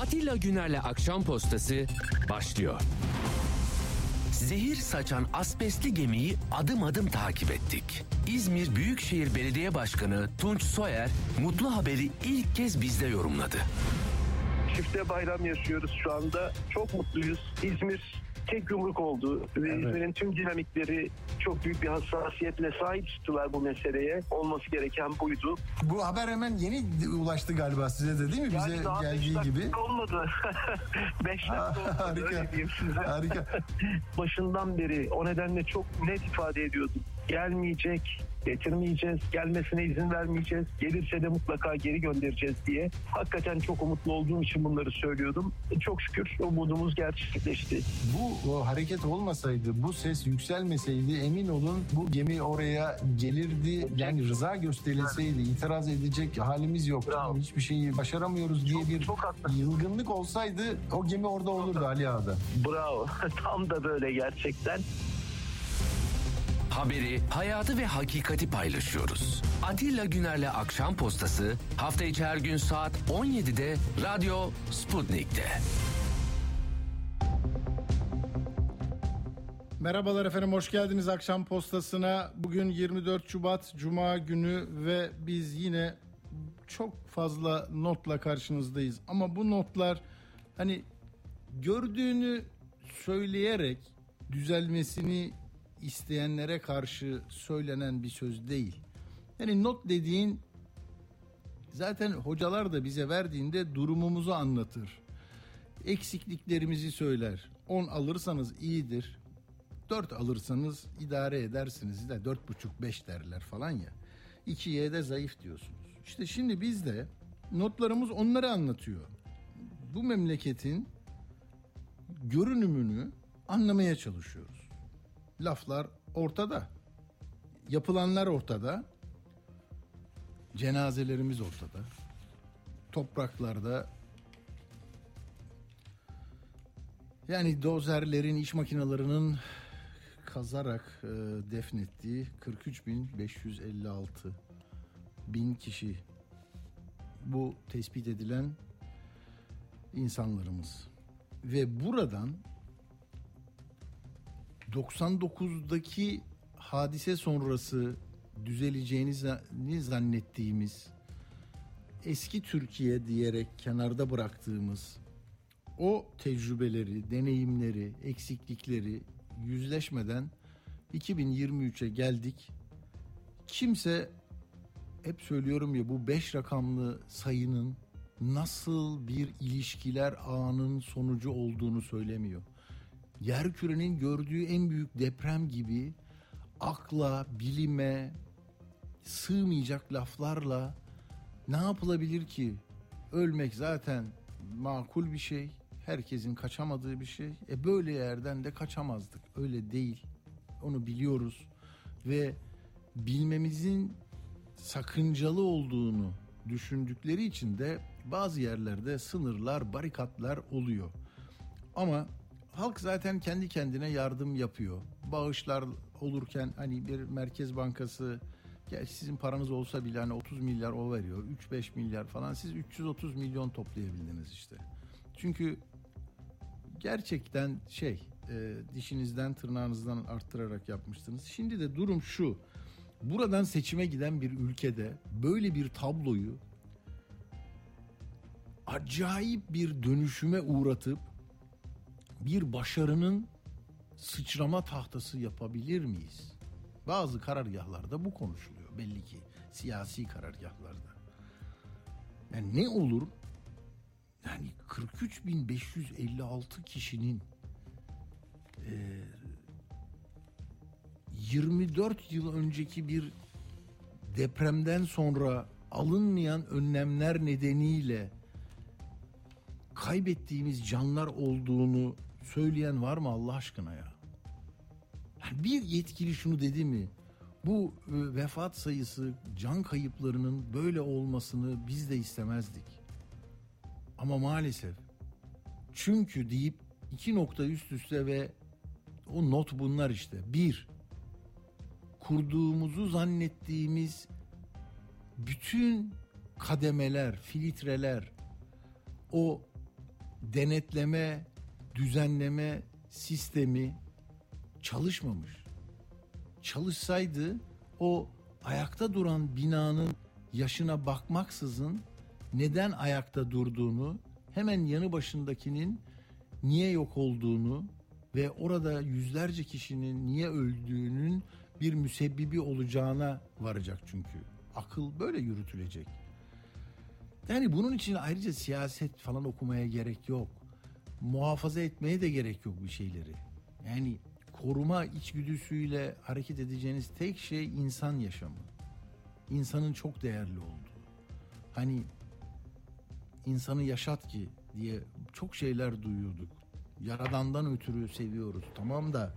Atilla Güner'le Akşam Postası başlıyor. Zehir saçan asbestli gemiyi adım adım takip ettik. İzmir Büyükşehir Belediye Başkanı Tunç Soyer mutlu haberi ilk kez bizde yorumladı. Çifte bayram yaşıyoruz şu anda. Çok mutluyuz. İzmir tek yumruk oldu ve Evet. İzmir'in tüm dinamikleri çok büyük bir hassasiyetle sahip çıktılar bu meseleye. Olması gereken buydu. Bu haber hemen yeni ulaştı galiba size de değil mi? Bize Yani daha beş geldiği dakika gibi. olmadı. 5 dakika olmadı Harika. öyle diyeyim size. Harika. Başından beri o nedenle çok net ifade ediyordum. Gelmeyecek, getirmeyeceğiz, gelmesine izin vermeyeceğiz, gelirse de mutlaka geri göndereceğiz diye. Hakikaten çok umutlu olduğum için bunları söylüyordum. Çok şükür umudumuz gerçekleşti. Bu o hareket olmasaydı, bu ses yükselmeseydi emin olun bu gemi oraya gelirdi. Yani rıza gösterilseydi itiraz edecek halimiz yok. Bravo. Hiçbir şeyi başaramıyoruz diye bir çok yılgınlık olsaydı o gemi orada olurdu Ali Ağa'da. Bravo. Tam da böyle gerçekten. Haberi, hayatı ve hakikati paylaşıyoruz. Atilla Güner'le Akşam Postası hafta içi her gün saat 17'de Radyo Sputnik'te. Merhabalar efendim hoş geldiniz akşam postasına. Bugün 24 Şubat Cuma günü ve biz yine çok fazla notla karşınızdayız. Ama bu notlar hani gördüğünü söyleyerek düzelmesini isteyenlere karşı söylenen bir söz değil. Yani not dediğin zaten hocalar da bize verdiğinde durumumuzu anlatır. Eksikliklerimizi söyler. 10 alırsanız iyidir. 4 alırsanız idare edersiniz de 4,5-5 derler falan ya. 2'ye de zayıf diyorsunuz. İşte şimdi biz de notlarımız onları anlatıyor. Bu memleketin görünümünü anlamaya çalışıyoruz. Laflar ortada. Yapılanlar ortada. Cenazelerimiz ortada. Topraklarda yani dozerlerin, iş makinelerinin kazarak e, defnettiği 43.556 bin kişi bu tespit edilen insanlarımız ve buradan 99'daki hadise sonrası düzeleceğini za- zannettiğimiz eski Türkiye diyerek kenarda bıraktığımız o tecrübeleri, deneyimleri, eksiklikleri yüzleşmeden 2023'e geldik. Kimse hep söylüyorum ya bu 5 rakamlı sayının nasıl bir ilişkiler ağının sonucu olduğunu söylemiyor. Yerkürenin gördüğü en büyük deprem gibi akla, bilime sığmayacak laflarla ne yapılabilir ki? Ölmek zaten makul bir şey. Herkesin kaçamadığı bir şey. E böyle yerden de kaçamazdık. Öyle değil. Onu biliyoruz. Ve bilmemizin sakıncalı olduğunu düşündükleri için de bazı yerlerde sınırlar, barikatlar oluyor. Ama halk zaten kendi kendine yardım yapıyor. Bağışlar olurken hani bir merkez bankası sizin paranız olsa bile hani 30 milyar o veriyor. 3-5 milyar falan. Siz 330 milyon toplayabildiniz işte. Çünkü gerçekten şey e, dişinizden tırnağınızdan arttırarak yapmıştınız. Şimdi de durum şu. Buradan seçime giden bir ülkede böyle bir tabloyu acayip bir dönüşüme uğratıp bir başarının sıçrama tahtası yapabilir miyiz? Bazı karargahlarda bu konuşuluyor belli ki siyasi karargahlarda. Yani ne olur? Yani 43.556 kişinin e, 24 yıl önceki bir depremden sonra alınmayan önlemler nedeniyle kaybettiğimiz canlar olduğunu söyleyen var mı Allah aşkına ya? Bir yetkili şunu dedi mi? Bu e, vefat sayısı, can kayıplarının böyle olmasını biz de istemezdik. Ama maalesef çünkü deyip iki nokta üst üste ve o not bunlar işte. Bir, kurduğumuzu zannettiğimiz bütün kademeler, filtreler, o denetleme, düzenleme sistemi çalışmamış. Çalışsaydı o ayakta duran binanın yaşına bakmaksızın neden ayakta durduğunu, hemen yanı başındakinin niye yok olduğunu ve orada yüzlerce kişinin niye öldüğünün bir müsebbibi olacağına varacak çünkü. Akıl böyle yürütülecek. Yani bunun için ayrıca siyaset falan okumaya gerek yok. Muhafaza etmeye de gerek yok bir şeyleri. Yani koruma içgüdüsüyle hareket edeceğiniz tek şey insan yaşamı. İnsanın çok değerli olduğu. Hani insanı yaşat ki diye çok şeyler duyuyorduk. Yaradandan ötürü seviyoruz. Tamam da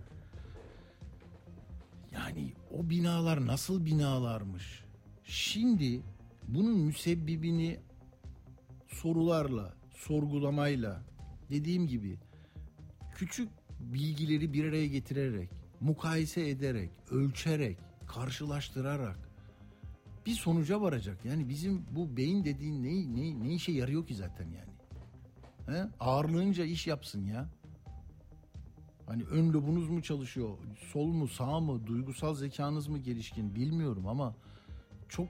yani o binalar nasıl binalarmış? Şimdi bunun müsebbibini sorularla, sorgulamayla dediğim gibi küçük bilgileri bir araya getirerek, mukayese ederek, ölçerek, karşılaştırarak bir sonuca varacak. Yani bizim bu beyin dediğin ne, ne, ne işe yarıyor ki zaten yani? He? Ağırlığınca iş yapsın ya. Hani ön lobunuz mu çalışıyor, sol mu, sağ mı, duygusal zekanız mı gelişkin bilmiyorum ama çok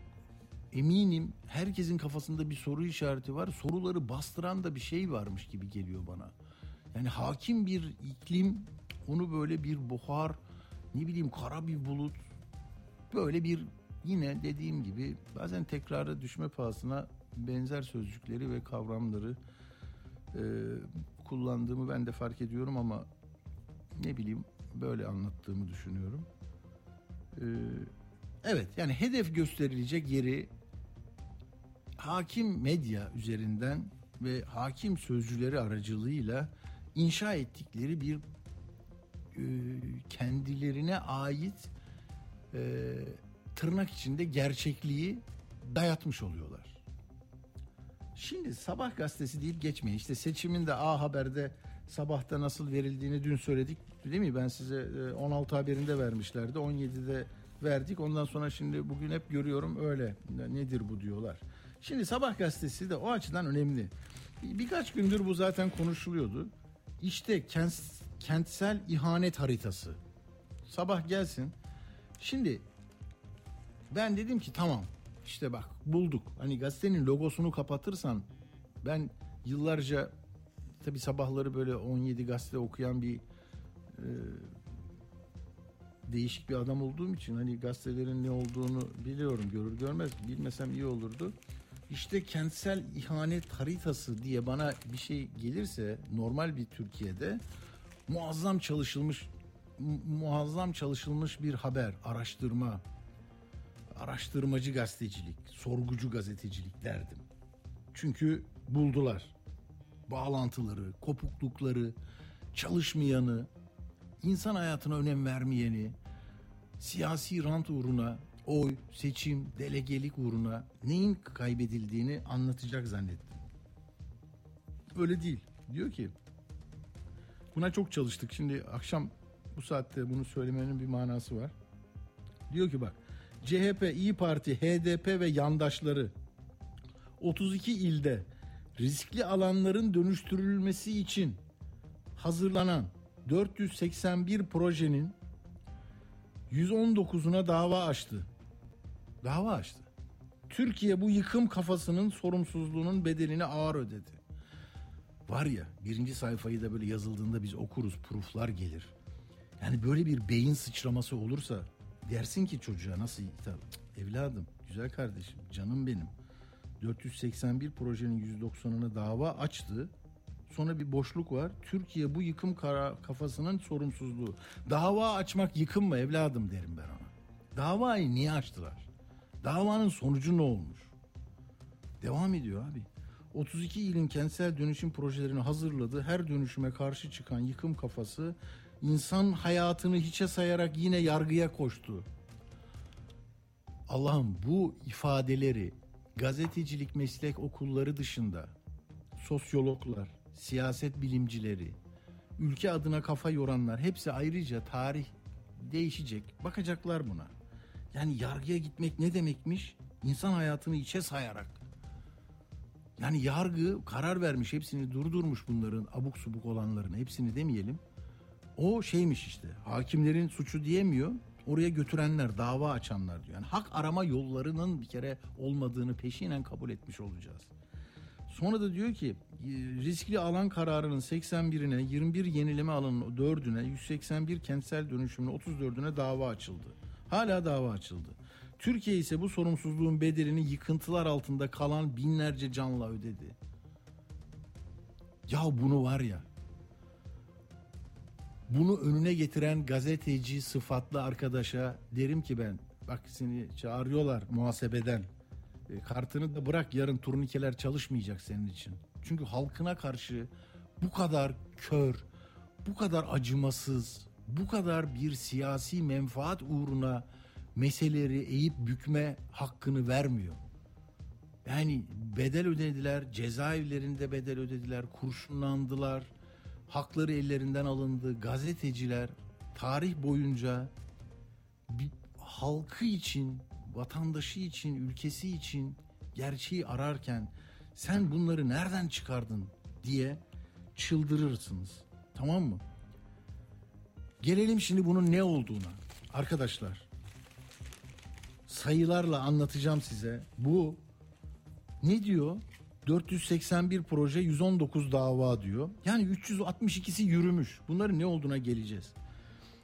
eminim herkesin kafasında bir soru işareti var. Soruları bastıran da bir şey varmış gibi geliyor bana. Yani hakim bir iklim onu böyle bir buhar ne bileyim kara bir bulut böyle bir yine dediğim gibi bazen tekrara düşme pahasına benzer sözcükleri ve kavramları e, kullandığımı ben de fark ediyorum ama ne bileyim böyle anlattığımı düşünüyorum. E, evet yani hedef gösterilecek yeri hakim medya üzerinden ve hakim sözcüleri aracılığıyla inşa ettikleri bir e, kendilerine ait e, tırnak içinde gerçekliği dayatmış oluyorlar. Şimdi sabah gazetesi deyip geçmeyin. İşte seçimin de A Haber'de sabahta nasıl verildiğini dün söyledik. Değil mi? Ben size 16 haberinde vermişlerdi. 17'de verdik. Ondan sonra şimdi bugün hep görüyorum öyle. Nedir bu diyorlar. Şimdi sabah gazetesi de o açıdan önemli. Birkaç gündür bu zaten konuşuluyordu. İşte kent, kentsel ihanet haritası. Sabah gelsin. Şimdi ben dedim ki tamam işte bak bulduk. Hani gazetenin logosunu kapatırsan ben yıllarca tabi sabahları böyle 17 gazete okuyan bir e, değişik bir adam olduğum için hani gazetelerin ne olduğunu biliyorum görür görmez bilmesem iyi olurdu. İşte kentsel ihanet haritası diye bana bir şey gelirse normal bir Türkiye'de muazzam çalışılmış muazzam çalışılmış bir haber, araştırma, araştırmacı gazetecilik, sorgucu gazetecilik derdim. Çünkü buldular. Bağlantıları, kopuklukları, çalışmayanı, insan hayatına önem vermeyeni, siyasi rant uğruna, oy, seçim, delegelik uğruna neyin kaybedildiğini anlatacak zannettim. Öyle değil. Diyor ki buna çok çalıştık. Şimdi akşam bu saatte bunu söylemenin bir manası var. Diyor ki bak CHP, İyi Parti, HDP ve yandaşları 32 ilde riskli alanların dönüştürülmesi için hazırlanan 481 projenin 119'una dava açtı. Dava açtı. Türkiye bu yıkım kafasının sorumsuzluğunun bedelini ağır ödedi. Var ya birinci sayfayı da böyle yazıldığında biz okuruz, pruflar gelir. Yani böyle bir beyin sıçraması olursa dersin ki çocuğa nasıl hitap? Evladım, güzel kardeşim, canım benim. 481 projenin 190'ına dava açtı. Sonra bir boşluk var. Türkiye bu yıkım kara, kafasının sorumsuzluğu. Dava açmak yıkım mı evladım derim ben ona. Davayı niye açtılar? Davanın sonucu ne olmuş? Devam ediyor abi. 32 ilin kentsel dönüşüm projelerini hazırladı. Her dönüşüme karşı çıkan yıkım kafası insan hayatını hiçe sayarak yine yargıya koştu. Allah'ım bu ifadeleri gazetecilik meslek okulları dışında sosyologlar, siyaset bilimcileri, ülke adına kafa yoranlar hepsi ayrıca tarih değişecek. Bakacaklar buna. Yani yargıya gitmek ne demekmiş? İnsan hayatını içe sayarak. Yani yargı karar vermiş hepsini durdurmuş bunların abuk subuk olanların hepsini demeyelim. O şeymiş işte hakimlerin suçu diyemiyor oraya götürenler dava açanlar diyor. Yani hak arama yollarının bir kere olmadığını peşinen kabul etmiş olacağız. Sonra da diyor ki e, riskli alan kararının 81'ine 21 yenileme alanının 4'üne 181 kentsel dönüşümüne 34'üne dava açıldı. Hala dava açıldı. Türkiye ise bu sorumsuzluğun bedelini yıkıntılar altında kalan binlerce canla ödedi. Ya bunu var ya bunu önüne getiren gazeteci sıfatlı arkadaşa derim ki ben bak seni çağırıyorlar muhasebeden. E, kartını da bırak yarın turnikeler çalışmayacak senin için. Çünkü halkına karşı bu kadar kör, bu kadar acımasız, bu kadar bir siyasi menfaat uğruna meseleleri eğip bükme hakkını vermiyor. Yani bedel ödediler, cezaevlerinde bedel ödediler, kurşunlandılar, hakları ellerinden alındı. Gazeteciler tarih boyunca bir halkı için, vatandaşı için, ülkesi için gerçeği ararken sen bunları nereden çıkardın diye çıldırırsınız. Tamam mı? Gelelim şimdi bunun ne olduğuna. Arkadaşlar sayılarla anlatacağım size. Bu ne diyor? 481 proje 119 dava diyor. Yani 362'si yürümüş. Bunların ne olduğuna geleceğiz.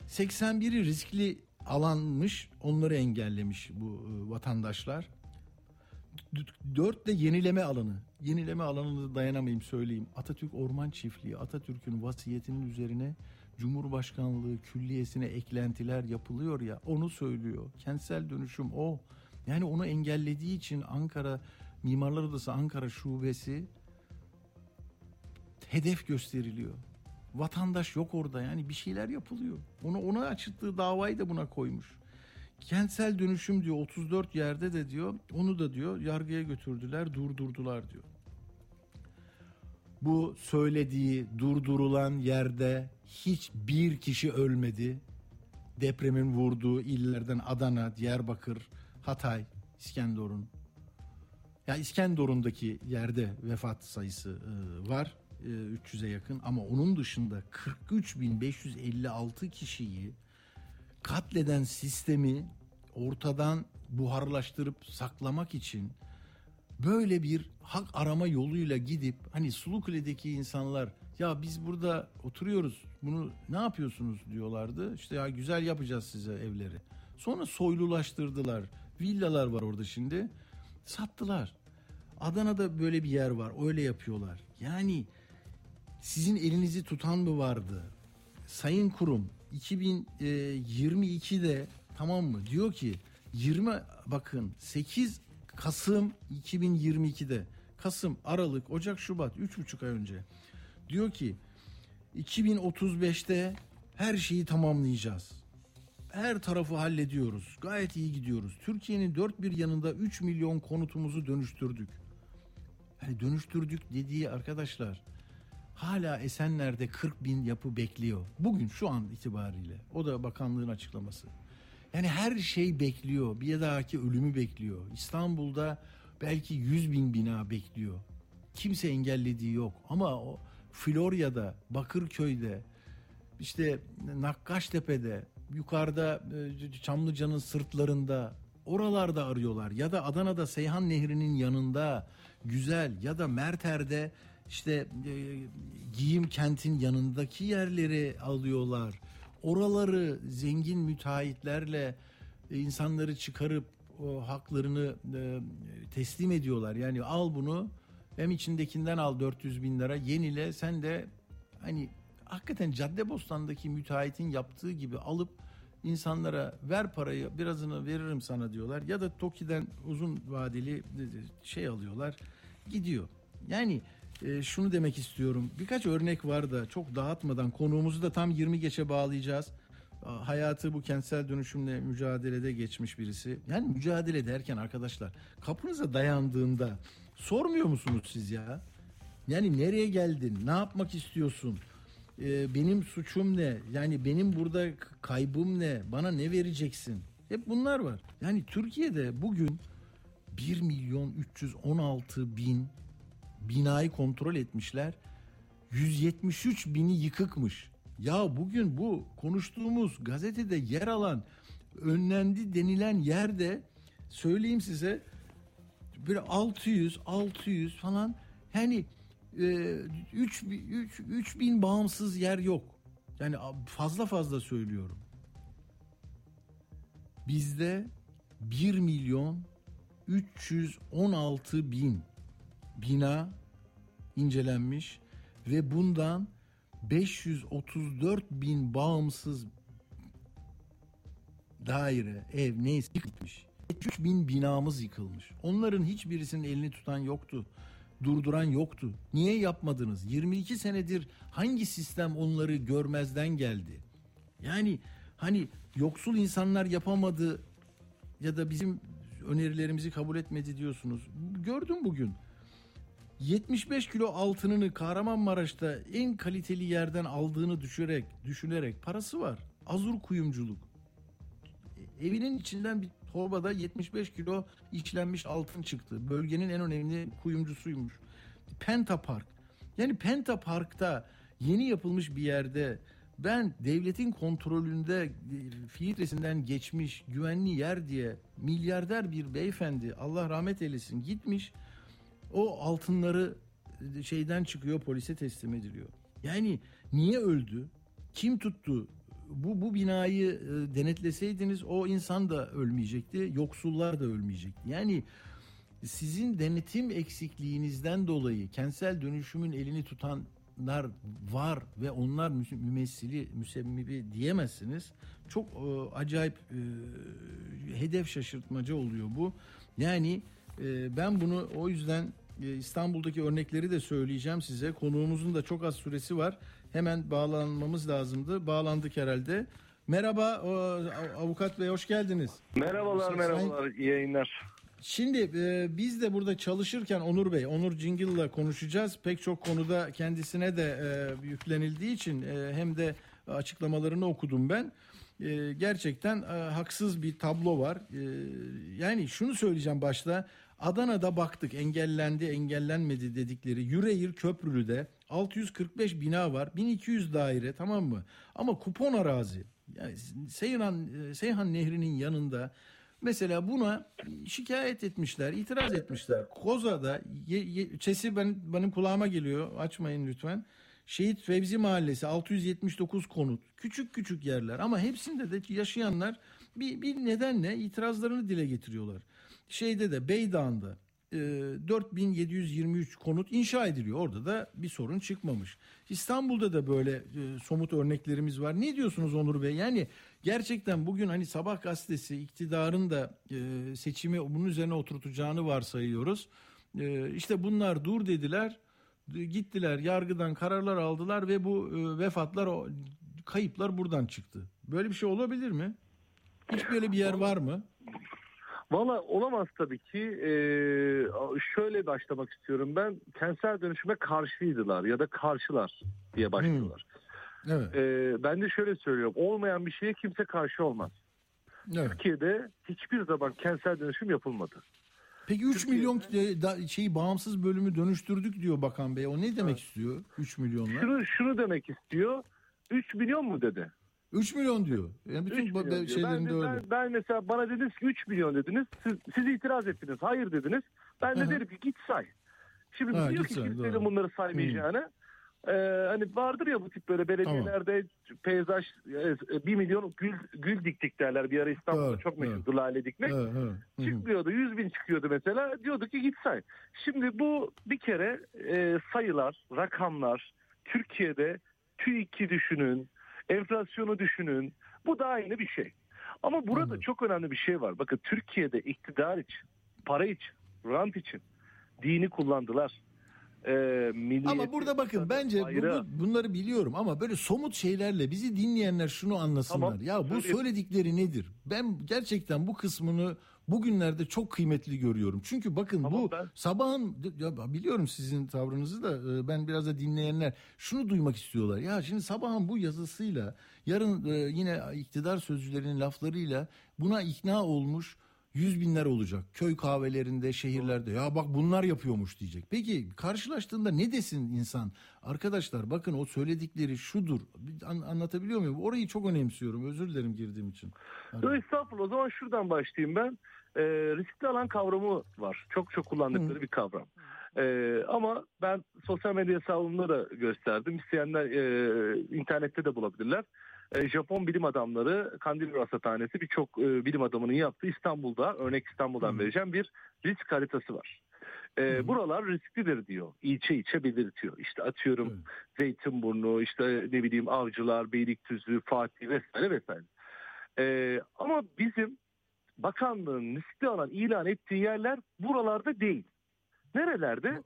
81'i riskli alanmış. Onları engellemiş bu e, vatandaşlar. 4 de yenileme alanı. Yenileme alanını dayanamayayım söyleyeyim. Atatürk Orman Çiftliği Atatürk'ün vasiyetinin üzerine Cumhurbaşkanlığı külliyesine eklentiler yapılıyor ya onu söylüyor. Kentsel dönüşüm o. Yani onu engellediği için Ankara Mimarlar Odası Ankara Şubesi hedef gösteriliyor. Vatandaş yok orada yani bir şeyler yapılıyor. Onu ona açtığı davayı da buna koymuş. Kentsel dönüşüm diyor 34 yerde de diyor onu da diyor yargıya götürdüler durdurdular diyor. Bu söylediği durdurulan yerde hiçbir kişi ölmedi. Depremin vurduğu illerden Adana, Diyarbakır, Hatay, İskenderun, ya İskenderun'daki yerde vefat sayısı e, var. E, 300'e yakın ama onun dışında 43.556 kişiyi katleden sistemi ortadan buharlaştırıp saklamak için böyle bir hak arama yoluyla gidip hani Sulukule'deki insanlar ya biz burada oturuyoruz bunu ne yapıyorsunuz diyorlardı. İşte ya güzel yapacağız size evleri. Sonra soylulaştırdılar. Villalar var orada şimdi. Sattılar. Adana'da böyle bir yer var. Öyle yapıyorlar. Yani sizin elinizi tutan mı vardı? Sayın kurum 2022'de tamam mı? Diyor ki 20 bakın 8 Kasım 2022'de Kasım, Aralık, Ocak, Şubat 3,5 ay önce diyor ki 2035'te her şeyi tamamlayacağız. Her tarafı hallediyoruz. Gayet iyi gidiyoruz. Türkiye'nin dört bir yanında 3 milyon konutumuzu dönüştürdük. Yani dönüştürdük dediği arkadaşlar hala Esenler'de 40 bin yapı bekliyor. Bugün şu an itibariyle. O da bakanlığın açıklaması. Yani her şey bekliyor. Bir dahaki ölümü bekliyor. İstanbul'da belki 100 bin bina bekliyor. Kimse engellediği yok. Ama o Florya'da, Bakırköy'de, işte Nakkaştepe'de, yukarıda e, Çamlıca'nın sırtlarında oralarda arıyorlar. Ya da Adana'da Seyhan Nehri'nin yanında güzel ya da Merter'de işte e, giyim kentin yanındaki yerleri alıyorlar. Oraları zengin müteahhitlerle e, insanları çıkarıp o haklarını e, teslim ediyorlar. Yani al bunu hem içindekinden al 400 bin lira yenile sen de hani hakikaten Caddebostan'daki müteahhitin yaptığı gibi alıp insanlara ver parayı birazını veririm sana diyorlar ya da TOKİ'den uzun vadeli şey alıyorlar gidiyor. Yani e, şunu demek istiyorum birkaç örnek var da çok dağıtmadan konuğumuzu da tam 20 geçe bağlayacağız. Hayatı bu kentsel dönüşümle mücadelede geçmiş birisi. Yani mücadele derken arkadaşlar kapınıza dayandığında sormuyor musunuz siz ya? Yani nereye geldin? Ne yapmak istiyorsun? e, benim suçum ne? Yani benim burada kaybım ne? Bana ne vereceksin? Hep bunlar var. Yani Türkiye'de bugün 1 milyon 316 bin binayı kontrol etmişler. 173 bini yıkıkmış. Ya bugün bu konuştuğumuz gazetede yer alan önlendi denilen yerde söyleyeyim size bir 600 600 falan yani e, 3 3 3000 bağımsız yer yok. Yani fazla fazla söylüyorum. Bizde 1 milyon 316 bin bina incelenmiş ve bundan 534 bin bağımsız daire, ev neyse yıkılmış. 3 bin binamız yıkılmış. Onların hiçbirisinin elini tutan yoktu. Durduran yoktu. Niye yapmadınız? 22 senedir hangi sistem onları görmezden geldi? Yani hani yoksul insanlar yapamadı ya da bizim önerilerimizi kabul etmedi diyorsunuz. Gördüm bugün. 75 kilo altınını Kahramanmaraş'ta en kaliteli yerden aldığını düşürerek, düşünerek parası var. Azur kuyumculuk. Evinin içinden bir torbada 75 kilo işlenmiş altın çıktı. Bölgenin en önemli kuyumcusuymuş. Penta Park. Yani Penta Park'ta yeni yapılmış bir yerde ben devletin kontrolünde filtresinden geçmiş güvenli yer diye milyarder bir beyefendi Allah rahmet eylesin gitmiş o altınları şeyden çıkıyor polise teslim ediliyor. Yani niye öldü? Kim tuttu? Bu bu binayı e, denetleseydiniz o insan da ölmeyecekti, yoksullar da ölmeyecekti. Yani sizin denetim eksikliğinizden dolayı kentsel dönüşümün elini tutanlar var ve onlar mümessili, müsebbibi diyemezsiniz. Çok e, acayip e, hedef şaşırtmacı oluyor bu. Yani e, ben bunu o yüzden e, İstanbul'daki örnekleri de söyleyeceğim size. Konuğumuzun da çok az süresi var. Hemen bağlanmamız lazımdı. Bağlandık herhalde. Merhaba avukat bey hoş geldiniz. Merhabalar merhabalar iyi yayınlar. Şimdi e, biz de burada çalışırken Onur Bey, Onur Cingil'la konuşacağız. Pek çok konuda kendisine de e, yüklenildiği için e, hem de açıklamalarını okudum ben. E, gerçekten e, haksız bir tablo var. E, yani şunu söyleyeceğim başta. Adana'da baktık engellendi engellenmedi dedikleri Yüreğir Köprülü'de 645 bina var 1200 daire tamam mı? Ama kupon arazi yani Seyhan, Seyhan Nehri'nin yanında mesela buna şikayet etmişler itiraz etmişler. Koza'da ye, ye, Çesi ben, benim kulağıma geliyor açmayın lütfen. Şehit Fevzi Mahallesi 679 konut. Küçük küçük yerler ama hepsinde de yaşayanlar bir, bir nedenle itirazlarını dile getiriyorlar şeyde de Beydağ'ında e, 4723 konut inşa ediliyor. Orada da bir sorun çıkmamış. İstanbul'da da böyle e, somut örneklerimiz var. Ne diyorsunuz Onur Bey? Yani gerçekten bugün hani Sabah gazetesi iktidarın da e, seçimi bunun üzerine oturtacağını varsayıyoruz. E, işte bunlar dur dediler. Gittiler yargıdan kararlar aldılar ve bu e, vefatlar o kayıplar buradan çıktı. Böyle bir şey olabilir mi? Hiç böyle bir yer var mı? Valla olamaz tabii ki. Ee, şöyle başlamak istiyorum ben. Kentsel dönüşüme karşıydılar ya da karşılar diye başlıyorlar. Hmm. Evet. Ee, ben de şöyle söylüyorum. Olmayan bir şeye kimse karşı olmaz. Evet. Türkiye'de hiçbir zaman kentsel dönüşüm yapılmadı. Peki 3 milyon şeyi bağımsız bölümü dönüştürdük diyor Bakan Bey. O ne demek evet. istiyor 3 milyonla? Şunu, şunu demek istiyor. 3 milyon mu dedi? 3 milyon diyor. Yani bütün 3 milyon şeylerinde ben, öyle. Ben, ben mesela bana dediniz ki 3 milyon dediniz. Siz, siz itiraz ettiniz. Hayır dediniz. Ben de Aha. derim ki git say. Şimdi ha, diyor ki say, kimsenin bunları saymayacağını. Ee, hani vardır ya bu tip böyle belediyelerde tamam. peyzaj e, bir milyon gül, gül diktik derler. Bir ara İstanbul'da evet, çok meşhurdu evet. lale dikmek. Evet, evet. Çıkmıyordu. 100 bin çıkıyordu mesela. Diyordu ki git say. Şimdi bu bir kere e, sayılar, rakamlar Türkiye'de TÜİK'i düşünün, Enflasyonu düşünün. Bu da aynı bir şey. Ama burada Anladım. çok önemli bir şey var. Bakın Türkiye'de iktidar için, para için, rant için dini kullandılar. Ee, ama burada bakın bence bunu, bunları biliyorum ama böyle somut şeylerle bizi dinleyenler şunu anlasınlar. Tamam, ya bu söyledikleri nedir? Ben gerçekten bu kısmını bugünlerde çok kıymetli görüyorum. Çünkü bakın Ama bu ben... sabahın ya biliyorum sizin tavrınızı da e, ben biraz da dinleyenler şunu duymak istiyorlar. Ya şimdi sabahın bu yazısıyla yarın e, yine iktidar sözcülerinin laflarıyla buna ikna olmuş Yüz binler olacak. Köy kahvelerinde, şehirlerde. Ya bak bunlar yapıyormuş diyecek. Peki karşılaştığında ne desin insan? Arkadaşlar bakın o söyledikleri şudur. An- anlatabiliyor muyum? Orayı çok önemsiyorum. Özür dilerim girdiğim için. Hani... Estağfurullah. O zaman şuradan başlayayım ben. E, riskli alan kavramı var. Çok çok kullandıkları Hı. bir kavram. E, ama ben sosyal medya hesabımda da gösterdim. İsteyenler e, internette de bulabilirler. E, Japon bilim adamları Kandil Rasathanesi birçok e, bilim adamının yaptığı İstanbul'da örnek İstanbul'dan Hı. vereceğim bir risk haritası var. E, buralar risklidir diyor. İlçe içe belirtiyor. İşte atıyorum Hı. Zeytinburnu, işte ne bileyim Avcılar, Beylikdüzü, Fatih vesaire vesaire. E, ama bizim bakanlığın riskli alan ilan ettiği yerler buralarda değil. Nerelerde?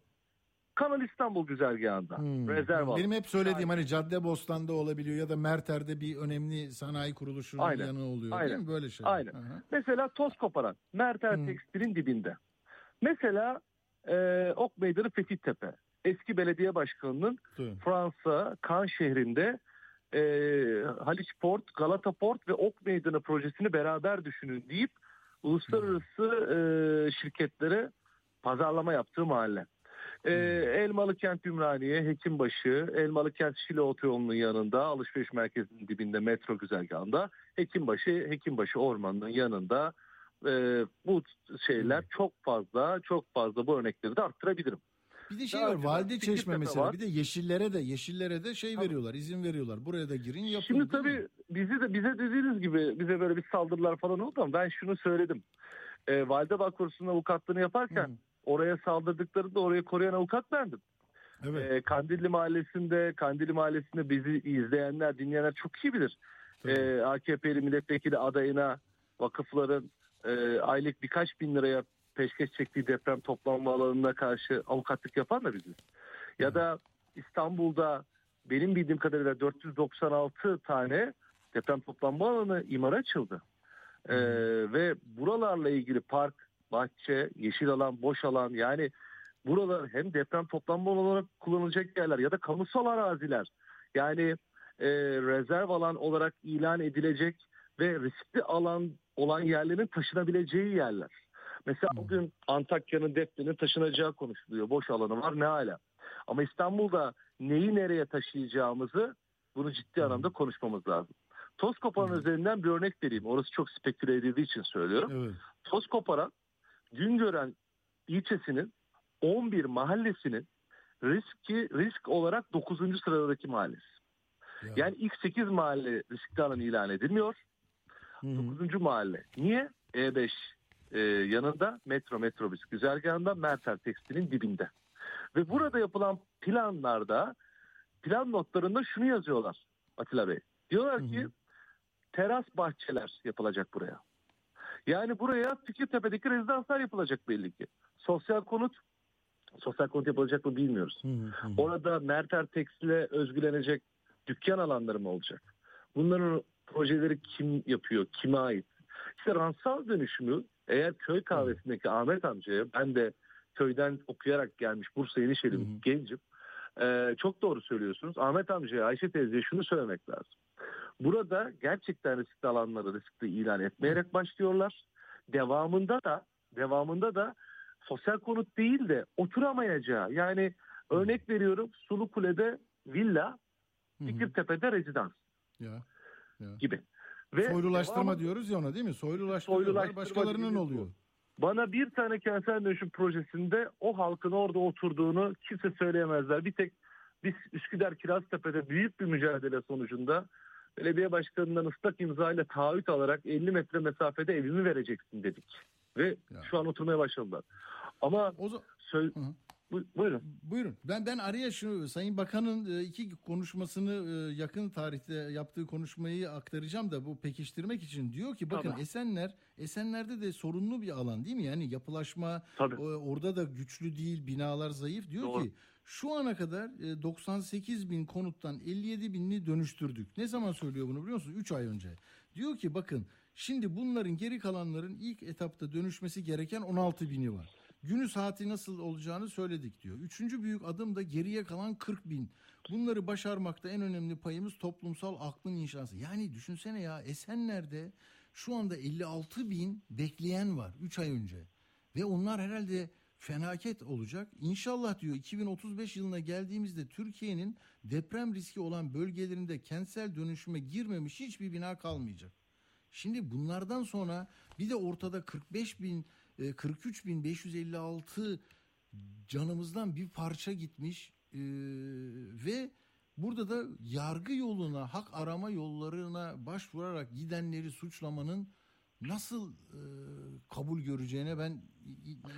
Kanal İstanbul güzergahında. Hmm. Rezerv Benim hep söylediğim hani Cadde Bostan'da olabiliyor ya da Merter'de bir önemli sanayi kuruluşunun Aynen. yanı oluyor Aynen. değil mi? Böyle şey. Aynen. Aha. Mesela toz koparan Merter hmm. Tekstil'in dibinde. Mesela e, Ok Meydanı Fethiyetepe. Eski belediye başkanının evet. Fransa Kan şehrinde e, Haliç Port, Galata Port ve Ok Meydanı projesini beraber düşünün deyip uluslararası e, şirketlere pazarlama yaptığı mahalle. E, Elmalı Kent Ümraniye, Hekimbaşı, Elmalı Kent Şile Otoyolu'nun yanında, alışveriş merkezinin dibinde metro güzergahında, Hekimbaşı, Hekimbaşı Ormanı'nın yanında e, bu şeyler çok fazla, çok fazla bu örnekleri de arttırabilirim. Bir de şey Daha var Valide Çeşme mesela var. bir de yeşillere de yeşillere de şey veriyorlar izin veriyorlar buraya da girin yapın. Şimdi tabii bizi de bize dediğiniz gibi bize böyle bir saldırılar falan oldu ama ben şunu söyledim. E, Valide Bakkurusu'nun avukatlığını yaparken Hı. Oraya saldırdıklarında orayı koruyan avukat bendim. Evet. E, Kandilli Mahallesi'nde Kandilli Mahallesi'nde bizi izleyenler dinleyenler çok iyi bilir. E, AKP'li milletvekili adayına vakıfların e, aylık birkaç bin liraya peşkeş çektiği deprem toplanma alanına karşı avukatlık yapan da biziz. Ya da İstanbul'da benim bildiğim kadarıyla 496 tane deprem toplanma alanı imara açıldı. Ee, ve buralarla ilgili park, bahçe, yeşil alan, boş alan yani buralar hem deprem toplanma olarak kullanılacak yerler ya da kamusal araziler yani e, rezerv alan olarak ilan edilecek ve riskli alan olan yerlerin taşınabileceği yerler. Mesela hmm. bugün Antakya'nın Defne'nin taşınacağı konuşuluyor. Boş alanı var ne hala. Ama İstanbul'da neyi nereye taşıyacağımızı bunu ciddi hmm. anlamda konuşmamız lazım. Toz koparan hmm. üzerinden bir örnek vereyim. Orası çok speküle edildiği için söylüyorum. Evet. Toz koparan Güngören ilçesinin 11 mahallesinin riski risk olarak 9. sıradaki mahallesi. Ya. Yani ilk 8 mahalle riskli alan ilan edilmiyor. Hı 9. mahalle. Niye? E5 e, yanında metro metrobüs güzergahında Mertel Tekstil'in dibinde. Ve burada yapılan planlarda plan notlarında şunu yazıyorlar Atilla Bey. Diyorlar ki hı hı. teras bahçeler yapılacak buraya. Yani buraya Fikirtepe'deki rezidanslar yapılacak belli ki. Sosyal konut sosyal konut yapılacak mı bilmiyoruz. Hı hı. Orada Merter Tekstil'e özgülenecek dükkan alanları mı olacak? Bunların projeleri kim yapıyor? Kime ait? İşte ransal dönüşümü eğer köy kahvesindeki Ahmet amcaya ben de köyden okuyarak gelmiş Bursa Yenişehir'in gencim. Ee, çok doğru söylüyorsunuz. Ahmet amcaya Ayşe teyzeye şunu söylemek lazım. Burada gerçekten riskli alanları riskli ilan etmeyerek başlıyorlar. Devamında da devamında da sosyal konut değil de oturamayacağı yani örnek veriyorum Sulu Kule'de villa, Fikirtepe'de rezidans ya, ya. gibi. Ve Soylulaştırma devam... diyoruz ya ona değil mi? Soylulaştırma, Soylulaştırma başkalarının oluyor. Bana bir tane kentsel dönüşüm projesinde o halkın orada oturduğunu kimse söyleyemezler. Bir tek biz Üsküdar Kiraztepe'de büyük bir mücadele sonucunda belediye başkanından ıslak imzayla taahhüt alarak 50 metre mesafede evimi vereceksin dedik. Ve ya. şu an oturmaya başladılar. Ama o zaman... Sö- buyurun. Buyurun. Ben ben araya şu Sayın Bakan'ın e, iki konuşmasını e, yakın tarihte yaptığı konuşmayı aktaracağım da bu pekiştirmek için diyor ki bakın Tabii. Esenler Esenler'de de sorunlu bir alan değil mi? Yani yapılaşma Tabii. orada da güçlü değil, binalar zayıf. Diyor Doğru. ki şu ana kadar 98 e, bin konuttan 57 binini dönüştürdük. Ne zaman söylüyor bunu biliyor musunuz? 3 ay önce. Diyor ki bakın şimdi bunların geri kalanların ilk etapta dönüşmesi gereken 16 bini var. Günü saati nasıl olacağını söyledik diyor. Üçüncü büyük adım da geriye kalan 40 bin. Bunları başarmakta en önemli payımız toplumsal aklın inşası. Yani düşünsene ya Esenler'de Şu anda 56 bin bekleyen var 3 ay önce. Ve onlar herhalde fenaket olacak. İnşallah diyor 2035 yılına geldiğimizde Türkiye'nin deprem riski olan bölgelerinde kentsel dönüşüme girmemiş hiçbir bina kalmayacak. Şimdi bunlardan sonra bir de ortada 45 bin 43 bin 556 canımızdan bir parça gitmiş ee, ve burada da yargı yoluna hak arama yollarına başvurarak gidenleri suçlamanın nasıl e, kabul göreceğine ben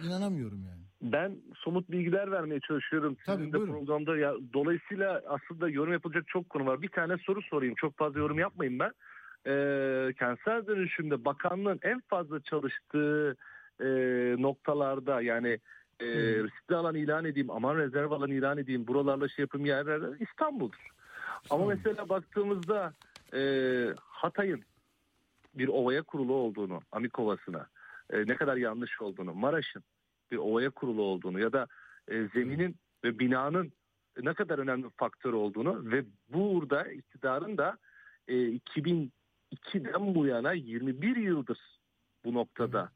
inanamıyorum yani. Ben somut bilgiler vermeye çalışıyorum. Tabii, Sizin de buyurun. programda ya dolayısıyla aslında yorum yapılacak çok konu var. Bir tane soru sorayım. Çok fazla yorum yapmayayım ben. Ee, kentsel dönüşümde bakanlığın en fazla çalıştığı e, noktalarda yani e, riskli alan ilan edeyim, aman rezerv alan ilan edeyim, buralarla şey yapayım yerler İstanbul'dur. Ama mesela baktığımızda e, Hatay'ın bir ovaya kurulu olduğunu, Amik Ovası'na e, ne kadar yanlış olduğunu, Maraş'ın bir ovaya kurulu olduğunu ya da e, zeminin ve binanın ne kadar önemli bir faktör olduğunu ve burada iktidarın da e, 2002'den bu yana 21 yıldır bu noktada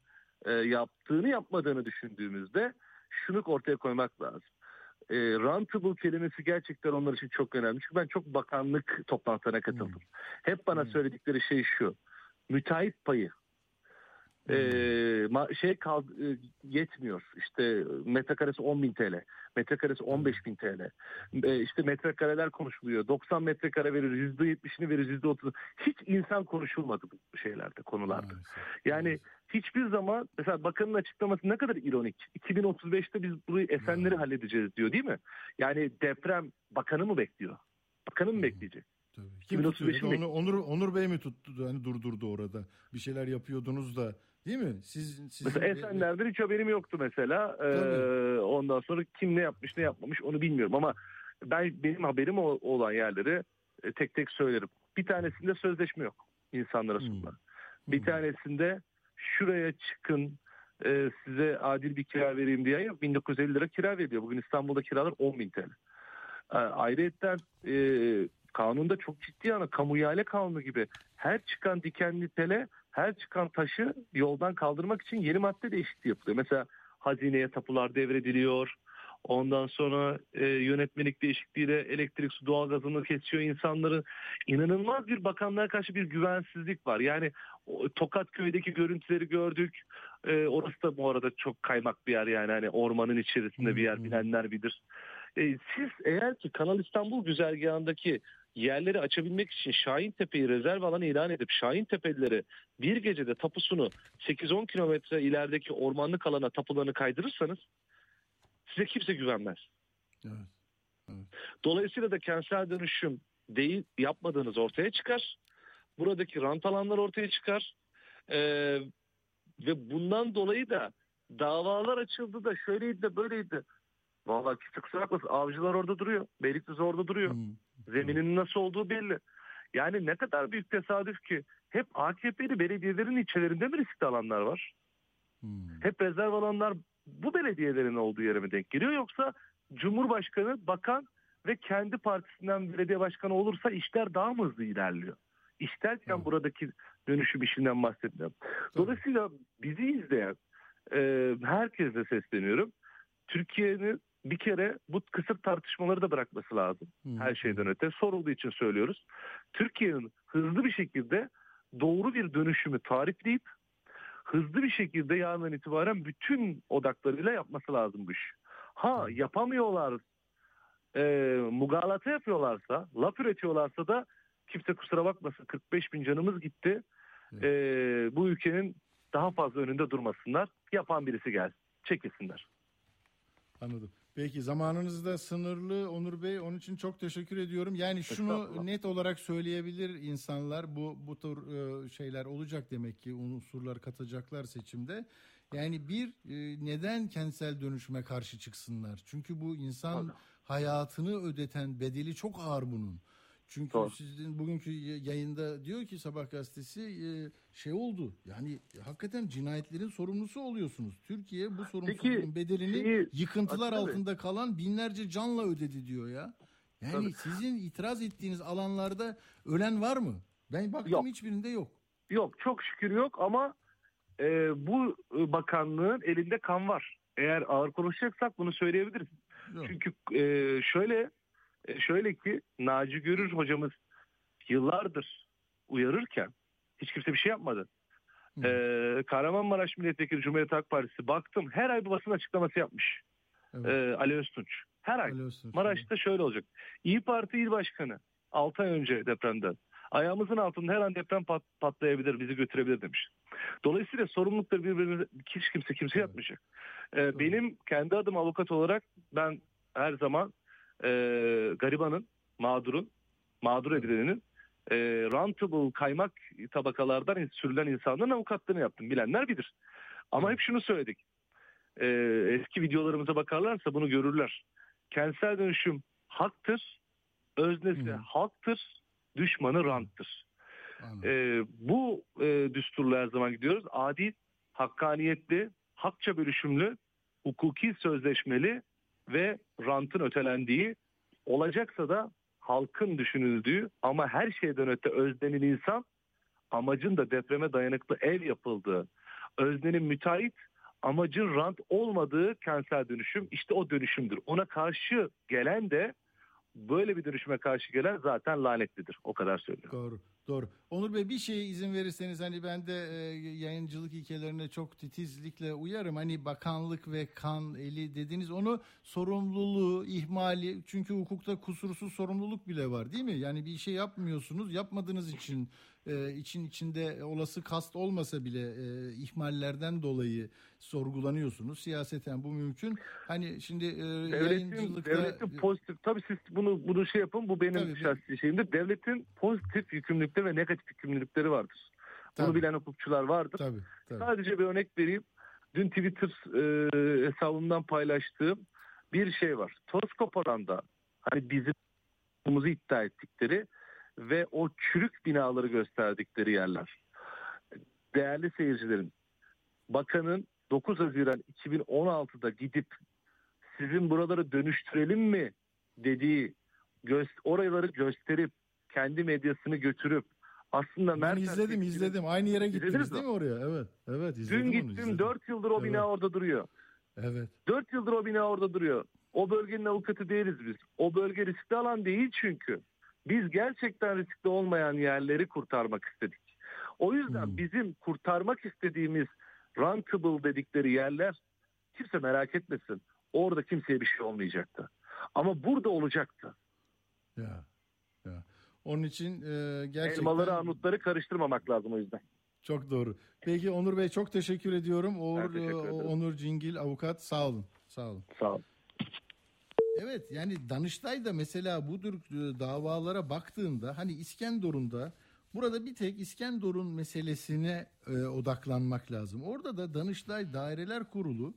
e, yaptığını yapmadığını düşündüğümüzde şunu ortaya koymak lazım. E, rentable kelimesi gerçekten onlar için çok önemli. Çünkü ben çok bakanlık toplantılarına katıldım. Hmm. Hep bana Hmm. söyledikleri şey şu. Müteahhit payı e, ma- şey kal e, yetmiyor. İşte metrekaresi 10 bin TL, metrekaresi 15 bin TL. E, işte metrekareler konuşuluyor. 90 metrekare verir, %70'ini verir, %30'u. Hiç insan konuşulmadı bu şeylerde, konularda. Yani hiçbir zaman mesela bakanın açıklaması ne kadar ironik. 2035'te biz burayı Esenleri halledeceğiz diyor değil mi? Yani deprem bakanı mı bekliyor? Bakanı mı bekleyecek? Tabii. Kim 2035'in tutuyor? Ya da Onur, Onur Bey mi tuttu? Hani durdurdu orada. Bir şeyler yapıyordunuz da. Değil mi? Siz, sizin, Mesela Esenler'den hiç haberim yoktu mesela. Ee, ondan sonra kim ne yapmış ne yapmamış onu bilmiyorum ama ben benim haberim o- olan yerleri e, tek tek söylerim. Bir tanesinde sözleşme yok insanlara Hmm. sunulan. Bir Hmm. tanesinde şuraya çıkın e, size adil bir kira vereyim diye yok. 1950 lira kira veriyor. Bugün İstanbul'da kiralar 10 bin TL. E, ayrıca e, kanunda çok ciddi ana kamu ihale kanunu gibi her çıkan dikenli tele her çıkan taşı yoldan kaldırmak için yeni madde değişikliği yapılıyor. Mesela hazineye tapular devrediliyor. Ondan sonra e, yönetmelik değişikliğiyle elektrik, su, doğalgazını kesiyor insanları. İnanılmaz bir bakanlığa karşı bir güvensizlik var. Yani o, Tokat köyündeki görüntüleri gördük. E, orası da bu arada çok kaymak bir yer yani hani ormanın içerisinde bir yer bilenler bilir. E, siz eğer ki Kanal İstanbul güzergahındaki yerleri açabilmek için Şahin Tepe'yi rezerv alanı ilan edip Şahin Tepelileri bir gecede tapusunu 8-10 kilometre ilerideki ormanlık alana tapularını kaydırırsanız size kimse güvenmez. Evet. Dolayısıyla da kentsel dönüşüm değil yapmadığınız ortaya çıkar. Buradaki rant alanlar ortaya çıkar. Ee, ve bundan dolayı da davalar açıldı da şöyleydi de böyleydi. Vallahi kimse kusura bakmasın avcılar orada duruyor. Beylikdüzü orada duruyor. Hmm. Zeminin nasıl olduğu belli. Yani ne kadar büyük tesadüf ki hep AKP'li belediyelerin ilçelerinde mi riskli alanlar var? Hmm. Hep rezerv alanlar bu belediyelerin olduğu yere mi denk geliyor yoksa Cumhurbaşkanı, bakan ve kendi partisinden belediye başkanı olursa işler daha mı hızlı ilerliyor? İşlerken Evet. buradaki dönüşüm işinden bahsetmiyorum. Dolayısıyla bizi izleyen e, herkese sesleniyorum. Türkiye'nin bir kere bu kısır tartışmaları da bırakması lazım. Hmm. Her şeyden öte sorulduğu için söylüyoruz. Türkiye'nin hızlı bir şekilde doğru bir dönüşümü tarifleyip hızlı bir şekilde yarından itibaren bütün odaklarıyla yapması lazım bu iş. Ha yapamıyorlar, e, mugalata yapıyorlarsa, laf üretiyorlarsa da kimse kusura bakmasın 45 bin canımız gitti. E, bu ülkenin daha fazla önünde durmasınlar. Yapan birisi gelsin. Çekilsinler. Anladım. Peki zamanınız da sınırlı Onur Bey. Onun için çok teşekkür ediyorum. Yani şunu net olarak söyleyebilir insanlar. Bu bu tür e, şeyler olacak demek ki unsurlar katacaklar seçimde. Yani bir e, neden kentsel dönüşüme karşı çıksınlar? Çünkü bu insan hayatını ödeten bedeli çok ağır bunun. Çünkü Doğru. sizin bugünkü yayında diyor ki Sabah gazetesi e, şey oldu. Yani hakikaten cinayetlerin sorumlusu oluyorsunuz. Türkiye bu sorumsuzluğun bedelini şeyi- yıkıntılar Tabii. altında kalan binlerce canla ödedi diyor ya. Yani Tabii. sizin itiraz ettiğiniz alanlarda ölen var mı? Ben baktım Yok. hiçbirinde yok. Yok çok şükür yok ama e, bu bakanlığın elinde kan var. Eğer ağır konuşacaksak bunu söyleyebiliriz. Yok. Çünkü e, şöyle e, şöyle ki Naci Görür hocamız yıllardır uyarırken hiç kimse bir şey yapmadı. Ee, Kahramanmaraş Milletvekili Cumhuriyet Halk Partisi baktım her ay bir basın açıklaması yapmış. Evet. Ee, Ali Öztunç. Her ay. Öztunç, Maraş'ta şöyle olacak. İyi Parti İl Başkanı 6 ay önce depremden ayağımızın altında her an deprem pat, patlayabilir, bizi götürebilir demiş. Dolayısıyla sorumlulukları birbirine hiç kimse kimse yapmayacak. Ee, benim kendi adım avukat olarak ben her zaman e, garibanın, mağdurun, mağdur edilenin e, rentable kaymak tabakalardan sürülen insanların avukatlığını yaptım. Bilenler bilir. Ama hep şunu söyledik. E, eski videolarımıza bakarlarsa bunu görürler. Kentsel dönüşüm haktır, öznesi hmm. halktır, düşmanı ranttır. E, bu e, düsturla her zaman gidiyoruz. Adil, hakkaniyetli, hakça bölüşümlü, hukuki sözleşmeli ve rantın ötelendiği olacaksa da halkın düşünüldüğü ama her şeyden öte öznenin insan amacın da depreme dayanıklı ev yapıldığı öznenin müteahhit amacın rant olmadığı kentsel dönüşüm işte o dönüşümdür. Ona karşı gelen de böyle bir dönüşüme karşı gelen zaten lanetlidir. O kadar söylüyorum. Doğru. Doğru. Onur Bey bir şeye izin verirseniz hani ben de e, yayıncılık ilkelerine çok titizlikle uyarım. Hani bakanlık ve kan eli dediniz onu sorumluluğu, ihmali çünkü hukukta kusursuz sorumluluk bile var değil mi? Yani bir şey yapmıyorsunuz. Yapmadığınız için e, için içinde olası kast olmasa bile e, ihmallerden dolayı sorgulanıyorsunuz. Siyaseten bu mümkün. Hani şimdi e, devletin, yayıncılıkta... Devletin pozitif, tabii siz bunu bunu şey yapın bu benim tabii, şahsi şeyimdir. Devletin pozitif yükümlülükleri ve negatif yükümlülükleri vardır. Tabii. Bunu bilen hukukçular vardır. Tabii, tabii. Sadece bir örnek vereyim. Dün Twitter e, hesabımdan paylaştığım bir şey var. Toz koparanda hani bizim iddia ettikleri ve o çürük binaları gösterdikleri yerler. Değerli seyircilerim, bakanın 9 Haziran 2016'da gidip sizin buraları dönüştürelim mi dediği gö- oraları gösterip kendi medyasını götürüp aslında ben Mertel izledim izledim. Aynı yere gittiniz değil mi oraya? Evet. Evet izledim Dün gittim izledim. 4 yıldır o bina evet. orada duruyor. Evet. 4 yıldır o bina orada duruyor. O bölgenin avukatı değiliz biz. O bölge riskli alan değil çünkü. Biz gerçekten riskli olmayan yerleri kurtarmak istedik. O yüzden hmm. bizim kurtarmak istediğimiz rentable dedikleri yerler kimse merak etmesin. Orada kimseye bir şey olmayacaktı. Ama burada olacaktı. Ya. Onun için e, gerçekten... Elmaları armutları karıştırmamak lazım o yüzden. Çok doğru. Peki Onur Bey çok teşekkür ediyorum. Onur, teşekkür Onur Cingil avukat sağ olun. Sağ olun. Sağ olun. Evet yani Danıştay da mesela bu tür e, davalara baktığında hani İskenderun'da da burada bir tek İskenderun meselesine e, odaklanmak lazım. Orada da Danıştay Daireler Kurulu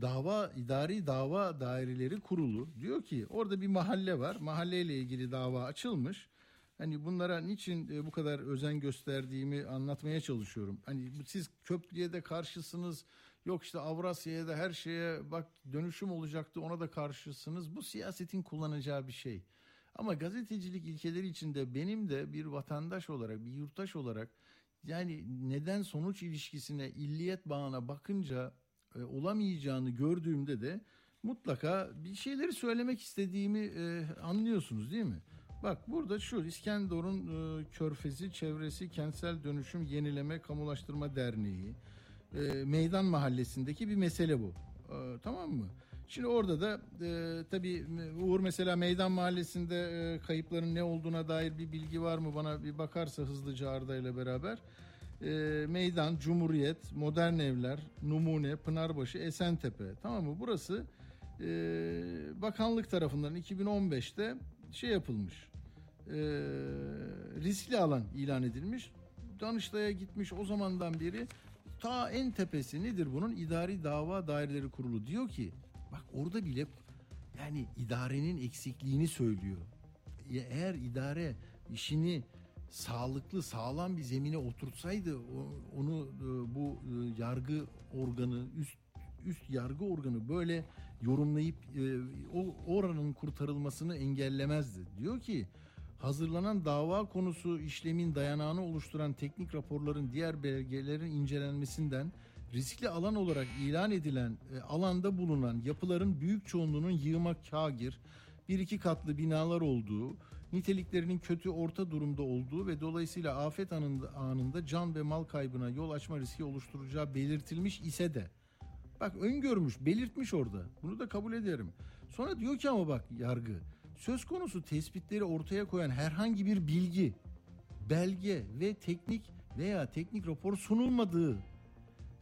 dava idari dava daireleri kurulu diyor ki orada bir mahalle var. Mahalleyle ilgili dava açılmış. Hani bunlara niçin e, bu kadar özen gösterdiğimi anlatmaya çalışıyorum. Hani siz köprüye de karşısınız Yok işte Avrasya'ya da her şeye bak dönüşüm olacaktı ona da karşısınız. Bu siyasetin kullanacağı bir şey. Ama gazetecilik ilkeleri içinde benim de bir vatandaş olarak, bir yurttaş olarak yani neden sonuç ilişkisine, illiyet bağına bakınca e, olamayacağını gördüğümde de mutlaka bir şeyleri söylemek istediğimi e, anlıyorsunuz değil mi? Bak burada şu İskenderun e, Körfezi Çevresi Kentsel Dönüşüm Yenileme Kamulaştırma Derneği, e, meydan mahallesindeki bir mesele bu. E, tamam mı? Şimdi orada da e, tabii Uğur mesela meydan mahallesinde e, kayıpların ne olduğuna dair bir bilgi var mı bana bir bakarsa hızlıca Arda ile beraber. E, meydan, Cumhuriyet, Modern Evler, Numune, Pınarbaşı, Esentepe tamam mı? Burası e, bakanlık tarafından 2015'te şey yapılmış. E, riskli alan ilan edilmiş. Danıştay'a gitmiş o zamandan beri ta en tepesi nedir bunun? İdari Dava Daireleri Kurulu diyor ki bak orada bile yani idarenin eksikliğini söylüyor. Eğer idare işini sağlıklı, sağlam bir zemine oturtsaydı onu e, bu e, yargı organı, üst üst yargı organı böyle yorumlayıp e, o oranın kurtarılmasını engellemezdi. Diyor ki hazırlanan dava konusu işlemin dayanağını oluşturan teknik raporların diğer belgelerin incelenmesinden riskli alan olarak ilan edilen e, alanda bulunan yapıların büyük çoğunluğunun yığma kagir, bir iki katlı binalar olduğu, niteliklerinin kötü orta durumda olduğu ve dolayısıyla afet anında, anında can ve mal kaybına yol açma riski oluşturacağı belirtilmiş ise de bak öngörmüş, belirtmiş orada. Bunu da kabul ederim. Sonra diyor ki ama bak yargı söz konusu tespitleri ortaya koyan herhangi bir bilgi, belge ve teknik veya teknik rapor sunulmadığı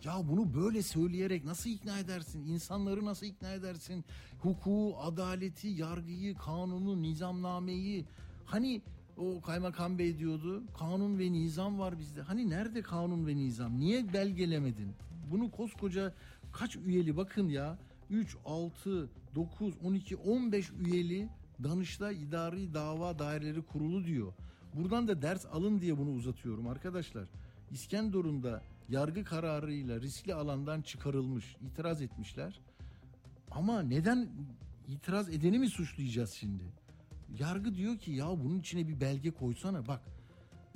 ya bunu böyle söyleyerek nasıl ikna edersin? İnsanları nasıl ikna edersin? Hukuku, adaleti, yargıyı, kanunu, nizamnameyi. Hani o kaymakam bey diyordu. Kanun ve nizam var bizde. Hani nerede kanun ve nizam? Niye belgelemedin? Bunu koskoca kaç üyeli bakın ya. 3, 6, 9, 12, 15 üyeli Danıştay İdari Dava Daireleri Kurulu diyor. Buradan da ders alın diye bunu uzatıyorum arkadaşlar. İskenderun'da da yargı kararıyla riskli alandan çıkarılmış, itiraz etmişler. Ama neden itiraz edeni mi suçlayacağız şimdi? Yargı diyor ki ya bunun içine bir belge koysana bak.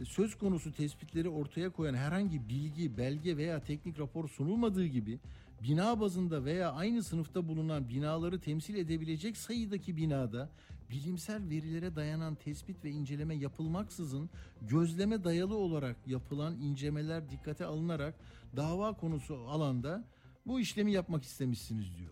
Söz konusu tespitleri ortaya koyan herhangi bilgi, belge veya teknik rapor sunulmadığı gibi bina bazında veya aynı sınıfta bulunan binaları temsil edebilecek sayıdaki binada bilimsel verilere dayanan tespit ve inceleme yapılmaksızın gözleme dayalı olarak yapılan incelemeler dikkate alınarak dava konusu alanda bu işlemi yapmak istemişsiniz diyor.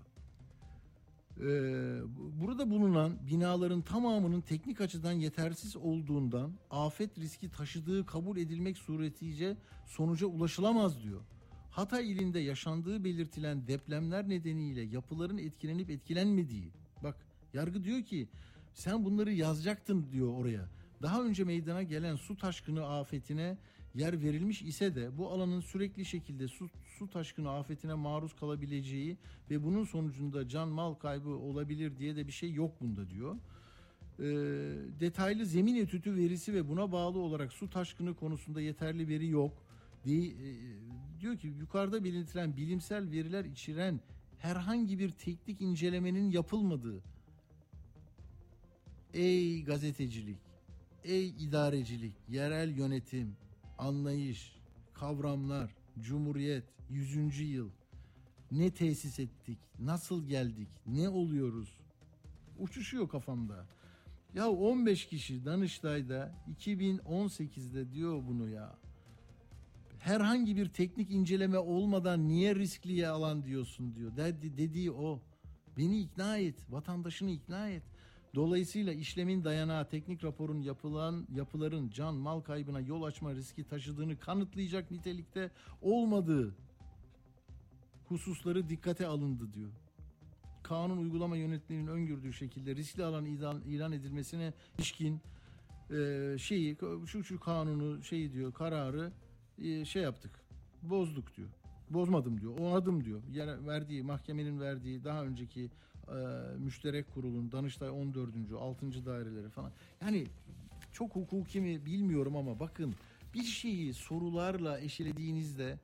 Ee, burada bulunan binaların tamamının teknik açıdan yetersiz olduğundan afet riski taşıdığı kabul edilmek suretiyle sonuca ulaşılamaz diyor. Hatay ilinde yaşandığı belirtilen depremler nedeniyle yapıların etkilenip etkilenmediği. Bak yargı diyor ki sen bunları yazacaktın diyor oraya. Daha önce meydana gelen su taşkını afetine yer verilmiş ise de bu alanın sürekli şekilde su, su taşkını afetine maruz kalabileceği ve bunun sonucunda can mal kaybı olabilir diye de bir şey yok bunda diyor. E, detaylı zemin etütü verisi ve buna bağlı olarak su taşkını konusunda yeterli veri yok. De, e, diyor ki yukarıda belirtilen bilimsel veriler içeren herhangi bir teknik incelemenin yapılmadığı Ey gazetecilik, ey idarecilik, yerel yönetim, anlayış, kavramlar, cumhuriyet, 100. yıl. Ne tesis ettik, nasıl geldik, ne oluyoruz? Uçuşuyor kafamda. Ya 15 kişi Danıştay'da 2018'de diyor bunu ya. Herhangi bir teknik inceleme olmadan niye riskliye alan diyorsun diyor. Dedi, dediği o. Beni ikna et, vatandaşını ikna et. Dolayısıyla işlemin dayanağı teknik raporun yapılan yapıların can mal kaybına yol açma riski taşıdığını kanıtlayacak nitelikte olmadığı hususları dikkate alındı diyor. Kanun uygulama yönetmeliğinin öngördüğü şekilde riskli alan ilan, ilan edilmesine ilişkin e, şeyi şu şu kanunu şeyi diyor kararı şey yaptık bozduk diyor. Bozmadım diyor. Onadım diyor. Yani verdiği mahkemenin verdiği daha önceki e, müşterek kurulun Danıştay 14. 6. daireleri falan. Yani çok hukuki mi bilmiyorum ama bakın bir şeyi sorularla eşelediğinizde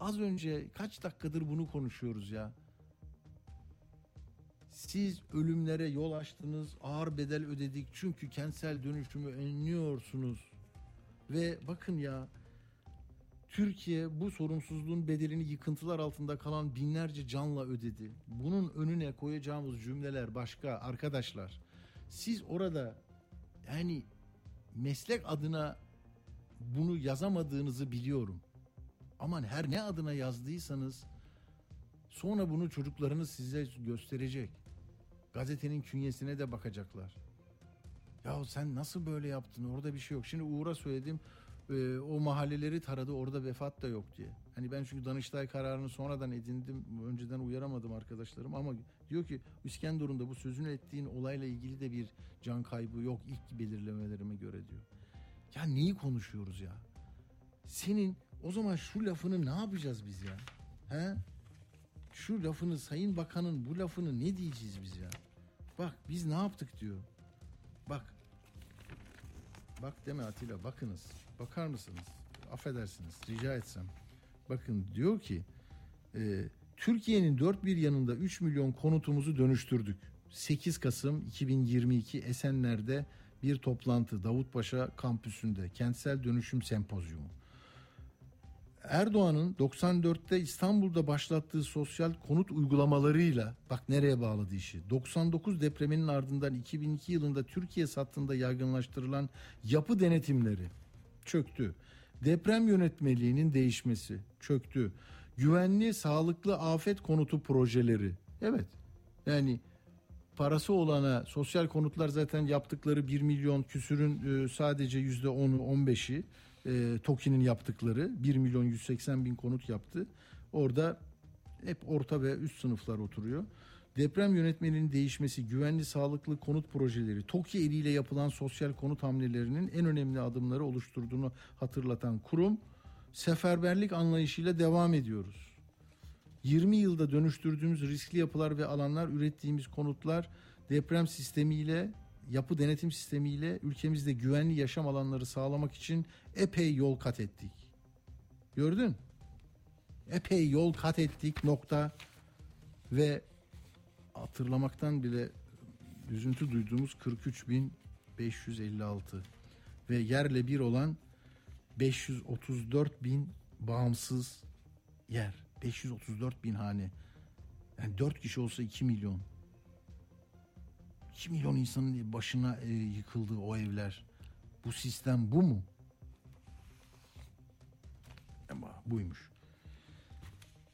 az önce kaç dakikadır bunu konuşuyoruz ya. Siz ölümlere yol açtınız, ağır bedel ödedik çünkü kentsel dönüşümü önlüyorsunuz. Ve bakın ya Türkiye bu sorumsuzluğun bedelini yıkıntılar altında kalan binlerce canla ödedi. Bunun önüne koyacağımız cümleler başka arkadaşlar. Siz orada yani meslek adına bunu yazamadığınızı biliyorum. Aman her ne adına yazdıysanız sonra bunu çocuklarınız size gösterecek. Gazetenin künyesine de bakacaklar. Ya sen nasıl böyle yaptın? Orada bir şey yok. Şimdi Uğur'a söyledim e, o mahalleleri taradı orada vefat da yok diye. Hani ben çünkü Danıştay kararını sonradan edindim. Önceden uyaramadım arkadaşlarım ama diyor ki İskenderun'da bu sözünü ettiğin olayla ilgili de bir can kaybı yok ilk belirlemelerime göre diyor. Ya neyi konuşuyoruz ya? Senin o zaman şu lafını ne yapacağız biz ya? He? Şu lafını Sayın Bakan'ın bu lafını ne diyeceğiz biz ya? Bak biz ne yaptık diyor. Bak. Bak deme Atilla bakınız. Bakar mısınız? Affedersiniz rica etsem. Bakın diyor ki e, Türkiye'nin dört bir yanında 3 milyon konutumuzu dönüştürdük. 8 Kasım 2022 Esenler'de bir toplantı Davutpaşa kampüsünde kentsel dönüşüm sempozyumu. Erdoğan'ın 94'te İstanbul'da başlattığı sosyal konut uygulamalarıyla bak nereye bağladı işi. 99 depreminin ardından 2002 yılında Türkiye sattığında yaygınlaştırılan yapı denetimleri çöktü. Deprem yönetmeliğinin değişmesi çöktü. Güvenli, sağlıklı afet konutu projeleri. Evet. Yani parası olana sosyal konutlar zaten yaptıkları 1 milyon küsürün e, sadece %10'u 15'i e, TOKİ'nin yaptıkları 1 milyon 180 bin konut yaptı. Orada hep orta ve üst sınıflar oturuyor. Deprem yönetmeninin değişmesi, güvenli sağlıklı konut projeleri, TOKİ eliyle yapılan sosyal konut hamlelerinin en önemli adımları oluşturduğunu hatırlatan kurum, seferberlik anlayışıyla devam ediyoruz. 20 yılda dönüştürdüğümüz riskli yapılar ve alanlar, ürettiğimiz konutlar deprem sistemiyle, yapı denetim sistemiyle ülkemizde güvenli yaşam alanları sağlamak için epey yol kat ettik. Gördün? Epey yol kat ettik nokta ve hatırlamaktan bile üzüntü duyduğumuz 43.556 ve yerle bir olan 534 bin bağımsız yer. 534 bin hane. Yani 4 kişi olsa 2 milyon. 2 milyon insanın başına e, yıkıldı o evler. Bu sistem bu mu? Ama buymuş.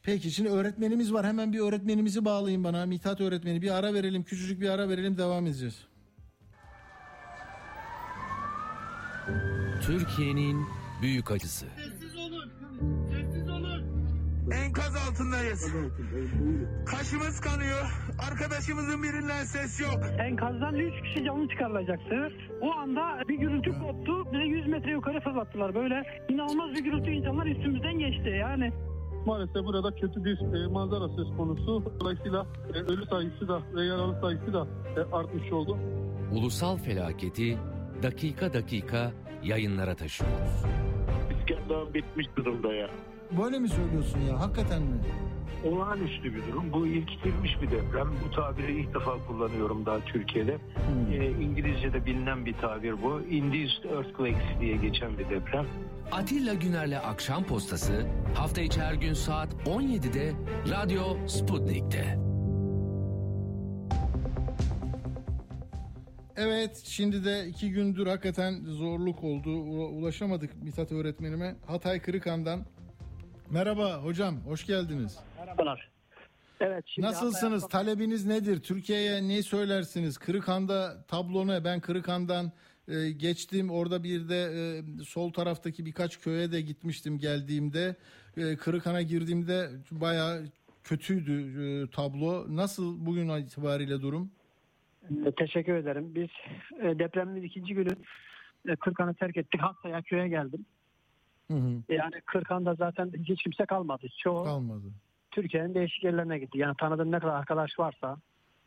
Peki şimdi öğretmenimiz var. Hemen bir öğretmenimizi bağlayın bana. Mithat öğretmeni. Bir ara verelim. Küçücük bir ara verelim. Devam edeceğiz. Türkiye'nin büyük acısı. Sessiz olun. Sessiz olun. Enkaz altındayız. Kaşımız kanıyor. Arkadaşımızın birinden ses yok. Enkazdan 3 kişi canlı çıkarılacaktı. O anda bir gürültü koptu. Bize 100 metre yukarı fırlattılar. Böyle inanılmaz bir gürültü insanlar üstümüzden geçti. Yani Maalesef burada kötü bir e, manzara söz konusu. Dolayısıyla e, ölü sayısı da ve yaralı sayısı da e, artmış oldu. Ulusal felaketi dakika dakika yayınlara taşıyoruz. İskender bitmiş durumda ya. Böyle mi söylüyorsun ya? Hakikaten mi? Olağanüstü bir durum. Bu ilkitilmiş bir deprem. Bu tabiri ilk defa kullanıyorum daha Türkiye'de. Ee, İngilizce'de bilinen bir tabir bu. Induced Earthquakes diye geçen bir deprem. Atilla Güner'le Akşam Postası hafta içi her gün saat 17'de Radyo Sputnik'te. Evet şimdi de iki gündür hakikaten zorluk oldu. Ulaşamadık Mithat öğretmenime. Hatay Kırıkan'dan. Merhaba hocam hoş geldiniz. merhabalar. Evet. Şimdi Nasılsınız? Talebiniz nedir? Türkiye'ye ne söylersiniz? Kırıkan'da tablo ne? Ben Kırıkan'dan e, geçtim. Orada bir de e, sol taraftaki birkaç köye de gitmiştim geldiğimde. E, Kırıkan'a girdiğimde bayağı kötüydü e, tablo. Nasıl bugün itibariyle durum? E, Teşekkür ederim. Biz e, depremin ikinci günü e, Kırkan'ı terk ettik. Hatta'ya köye geldim. Hı hı, Yani Kırkan'da zaten hiç kimse kalmadı. Çoğu kalmadı. Türkiye'nin değişik yerlerine gitti. Yani tanıdığım ne kadar arkadaş varsa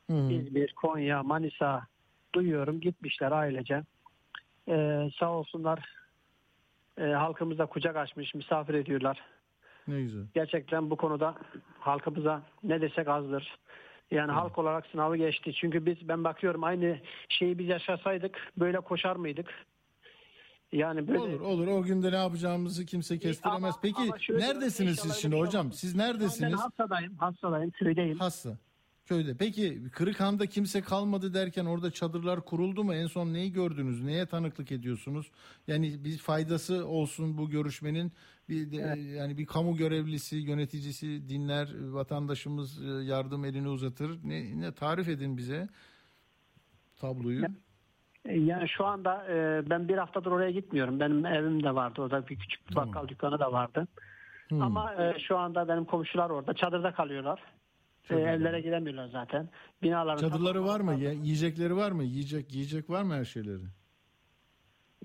Hı hı. İzmir, Konya, Manisa duyuyorum gitmişler ailece. Ee, sağ olsunlar e, halkımıza kucak açmış, misafir ediyorlar. Ne güzel. Gerçekten bu konuda halkımıza ne desek azdır. Yani halk olarak sınavı geçti. Çünkü biz ben bakıyorum aynı şeyi biz yaşasaydık böyle koşar mıydık? Yani böyle Olur olur o günde ne yapacağımızı kimse kestiremez. ama- Peki ama şöyle neredesiniz siz şimdi şey hocam? olmaz. Siz ben neredesiniz? hastadayım, hastadayım, köydeyim. Hassa. Köyde. Peki Kırıkhan'da kimse kalmadı derken orada çadırlar kuruldu mu? En son neyi gördünüz? Neye tanıklık ediyorsunuz? Yani bir faydası olsun bu görüşmenin. Bir de, yani bir kamu görevlisi, yöneticisi dinler, vatandaşımız e, yardım elini uzatır. Ne, ne tarif edin bize tabloyu. Yani şu anda e, ben bir haftadır oraya gitmiyorum. Benim evim de vardı orada bir küçük bir Tamam. bakkal dükkanı da vardı. Hmm. Ama e, şu anda benim komşular orada çadırda kalıyorlar. E, evlere gidemiyorlar zaten. Binaların Çadırları var mı? Ye- Yiyecekleri var mı? Yiyecek yiyecek var mı her şeyleri?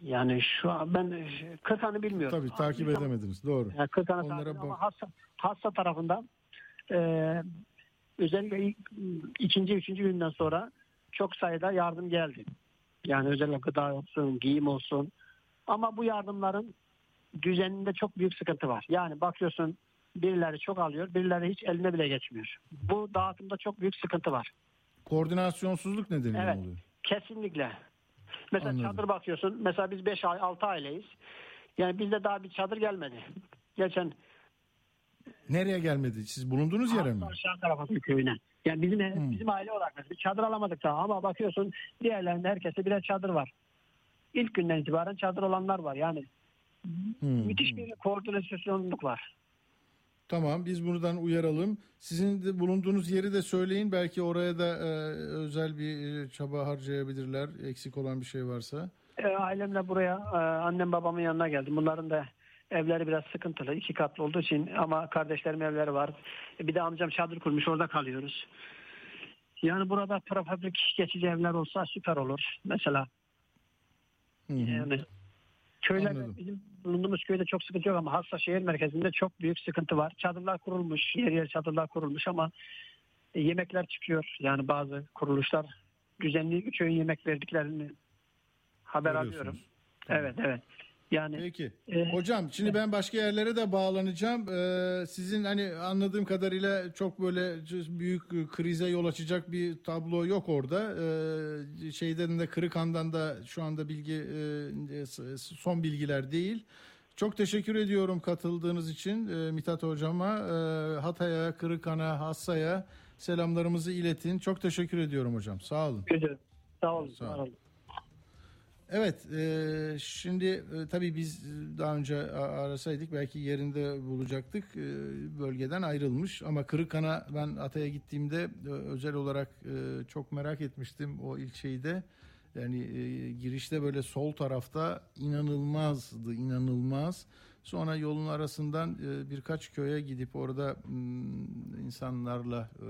Yani şu an ben e, Kırkan'ı bilmiyorum. Tabii takip Ama- edemediniz. Doğru. Yani Kırkan'ı Onlara takip- bak. ama hasta, hasta tarafından e, özellikle ilk, ikinci, üçüncü günden sonra çok sayıda yardım geldi. Yani özellikle gıda olsun, giyim olsun. Ama bu yardımların düzeninde çok büyük sıkıntı var. Yani bakıyorsun birileri çok alıyor, birileri hiç eline bile geçmiyor. Bu dağıtımda çok büyük sıkıntı var. Koordinasyonsuzluk nedeniyle Evet. oluyor? Kesinlikle. Mesela Anladım. çadır bakıyorsun. Mesela biz 5 ay 6 aileyiz. Yani bizde daha bir çadır gelmedi. Geçen Nereye gelmedi? Siz bulunduğunuz yere mi? aşağı tarafa köyüne. Yani bizim Hmm. bizim aile olarak mesela bir çadır alamadık daha ama bakıyorsun diğerlerinde herkese birer çadır var. İlk günden itibaren çadır olanlar var. Yani Hmm. müthiş bir koordinasyonluk var. Tamam biz buradan uyaralım. Sizin de bulunduğunuz yeri de söyleyin. Belki oraya da e, özel bir e, çaba harcayabilirler. Eksik olan bir şey varsa. E, ailemle buraya e, annem babamın yanına geldim. Bunların da evleri biraz sıkıntılı. iki katlı olduğu için ama kardeşlerim evleri var. E, bir de amcam çadır kurmuş orada kalıyoruz. Yani burada prefabrik geçici evler olsa süper olur. Mesela yani köylerde Anladım. bizim bulunduğumuz köyde çok sıkıntı yok ama hasta şehir merkezinde çok büyük sıkıntı var. Çadırlar kurulmuş, yer yer çadırlar kurulmuş ama e, yemekler çıkıyor. Yani bazı kuruluşlar düzenli üç öğün yemek verdiklerini haber alıyorum. Evet evet. Yani Peki. e, Hocam şimdi ben başka yerlere de bağlanacağım. Ee, sizin hani anladığım kadarıyla çok böyle büyük krize yol açacak bir tablo yok orada. Ee, şeyden de Kırıkhan'dan da şu anda bilgi e, son bilgiler değil. Çok teşekkür ediyorum katıldığınız için e, Mithat hocama. E, Hatay'a, Kırıkhan'a, Hassa'ya selamlarımızı iletin. Çok teşekkür ediyorum hocam. Sağ olun. güzel. Sağ olun. Sağ Sağ olun. Evet, e, şimdi e, tabii biz daha önce arasaydık belki yerinde bulacaktık. E, bölgeden ayrılmış ama Kırıkhan'a ben Atay'a gittiğimde e, özel olarak e, çok merak etmiştim o ilçeyi de. Yani e, girişte böyle sol tarafta inanılmazdı, inanılmaz. Sonra yolun arasından e, birkaç köye gidip orada m, insanlarla e,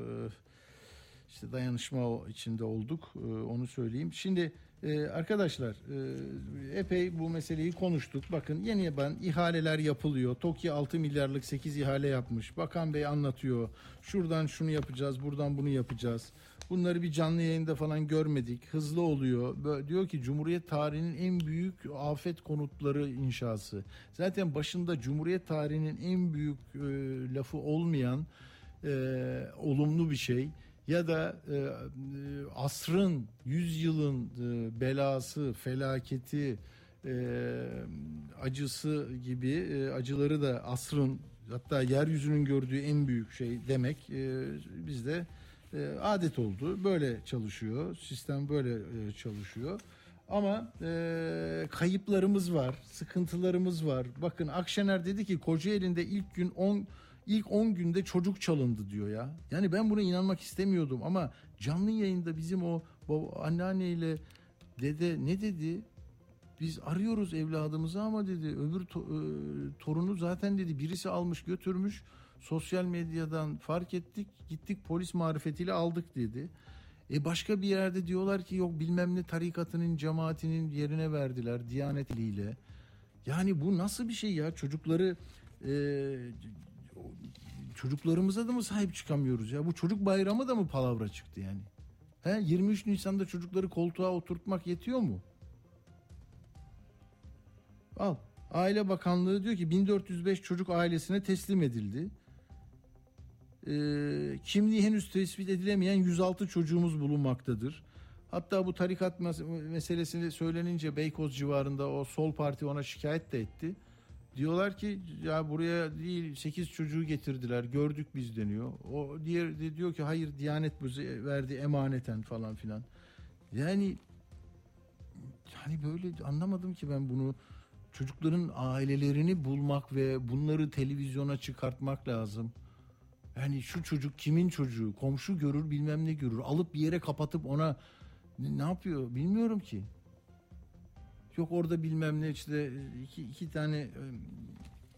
işte dayanışma içinde olduk. Ee, Onu söyleyeyim. Şimdi e, arkadaşlar e, epey bu meseleyi konuştuk. Bakın yeni yaban ihaleler yapılıyor. TOKİ 6 milyarlık 8 ihale yapmış. Bakan Bey anlatıyor. Şuradan şunu yapacağız, buradan bunu yapacağız. Bunları bir canlı yayında falan görmedik. Hızlı oluyor. Böyle diyor ki Cumhuriyet tarihinin en büyük afet konutları inşası. Zaten başında Cumhuriyet tarihinin en büyük e, lafı olmayan e, olumlu bir şey ya da e, asrın, yüzyılın e, belası, felaketi, e, acısı gibi e, acıları da asrın hatta yeryüzünün gördüğü en büyük şey demek e, bizde e, adet oldu. Böyle çalışıyor. Sistem böyle e, çalışıyor. Ama e, kayıplarımız var, sıkıntılarımız var. Bakın Akşener dedi ki Kocaeli'nde ilk gün 10 ilk 10 günde çocuk çalındı diyor ya. Yani ben buna inanmak istemiyordum ama canlı yayında bizim o baba, anneanneyle dede ne dedi? Biz arıyoruz evladımızı ama dedi öbür to- e, torunu zaten dedi birisi almış götürmüş. Sosyal medyadan fark ettik gittik polis marifetiyle aldık dedi. E başka bir yerde diyorlar ki yok bilmem ne tarikatının cemaatinin yerine verdiler Diyanet eliyle. Yani bu nasıl bir şey ya çocukları e, çocuklarımıza da mı sahip çıkamıyoruz ya? Bu çocuk bayramı da mı palavra çıktı yani? He, 23 Nisan'da çocukları koltuğa oturtmak yetiyor mu? Al. Aile Bakanlığı diyor ki 1405 çocuk ailesine teslim edildi. Ee, kimliği henüz tespit edilemeyen 106 çocuğumuz bulunmaktadır. Hatta bu tarikat mes- meselesini söylenince Beykoz civarında o sol parti ona şikayet de etti. Diyorlar ki ya buraya değil 8 çocuğu getirdiler gördük biz deniyor. O diğer de diyor ki hayır Diyanet bize verdi emaneten falan filan. Yani hani böyle anlamadım ki ben bunu çocukların ailelerini bulmak ve bunları televizyona çıkartmak lazım. Yani şu çocuk kimin çocuğu? Komşu görür bilmem ne görür. Alıp bir yere kapatıp ona ne yapıyor bilmiyorum ki. Yok orada bilmem ne işte iki, iki tane e,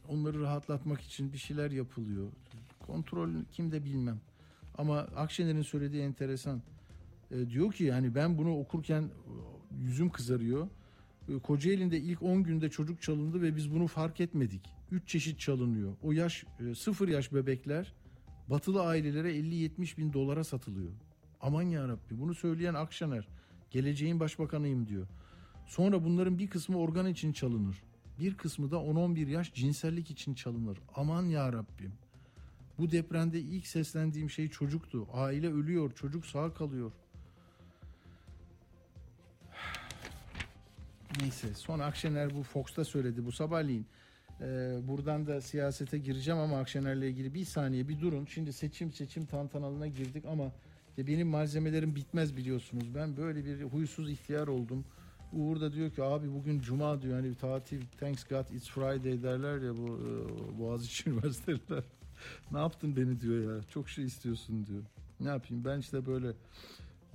onları rahatlatmak için bir şeyler yapılıyor. Kontrol kimde bilmem. Ama Akşener'in söylediği enteresan. E, diyor ki yani ben bunu okurken e, yüzüm kızarıyor. E, Kocaeli'nde ilk 10 günde çocuk çalındı ve biz bunu fark etmedik. 3 çeşit çalınıyor. O yaş e, sıfır yaş bebekler batılı ailelere 50-70 bin dolara satılıyor. Aman ya Rabbi bunu söyleyen Akşener. Geleceğin başbakanıyım diyor. Sonra bunların bir kısmı organ için çalınır. Bir kısmı da 10-11 yaş cinsellik için çalınır. Aman ya Rabbim. Bu depremde ilk seslendiğim şey çocuktu. Aile ölüyor, çocuk sağ kalıyor. Neyse sonra Akşener bu Fox'ta söyledi bu sabahleyin. Ee, buradan da siyasete gireceğim ama Akşener'le ilgili bir saniye bir durun. Şimdi seçim seçim tantanalına girdik ama benim malzemelerim bitmez biliyorsunuz. Ben böyle bir huysuz ihtiyar oldum. Uğur da diyor ki abi bugün cuma diyor hani bir tatil thanks God it's Friday derler ya bu e, Boğaziçi Üniversiteliler. ne yaptın beni diyor ya çok şey istiyorsun diyor. Ne yapayım ben işte böyle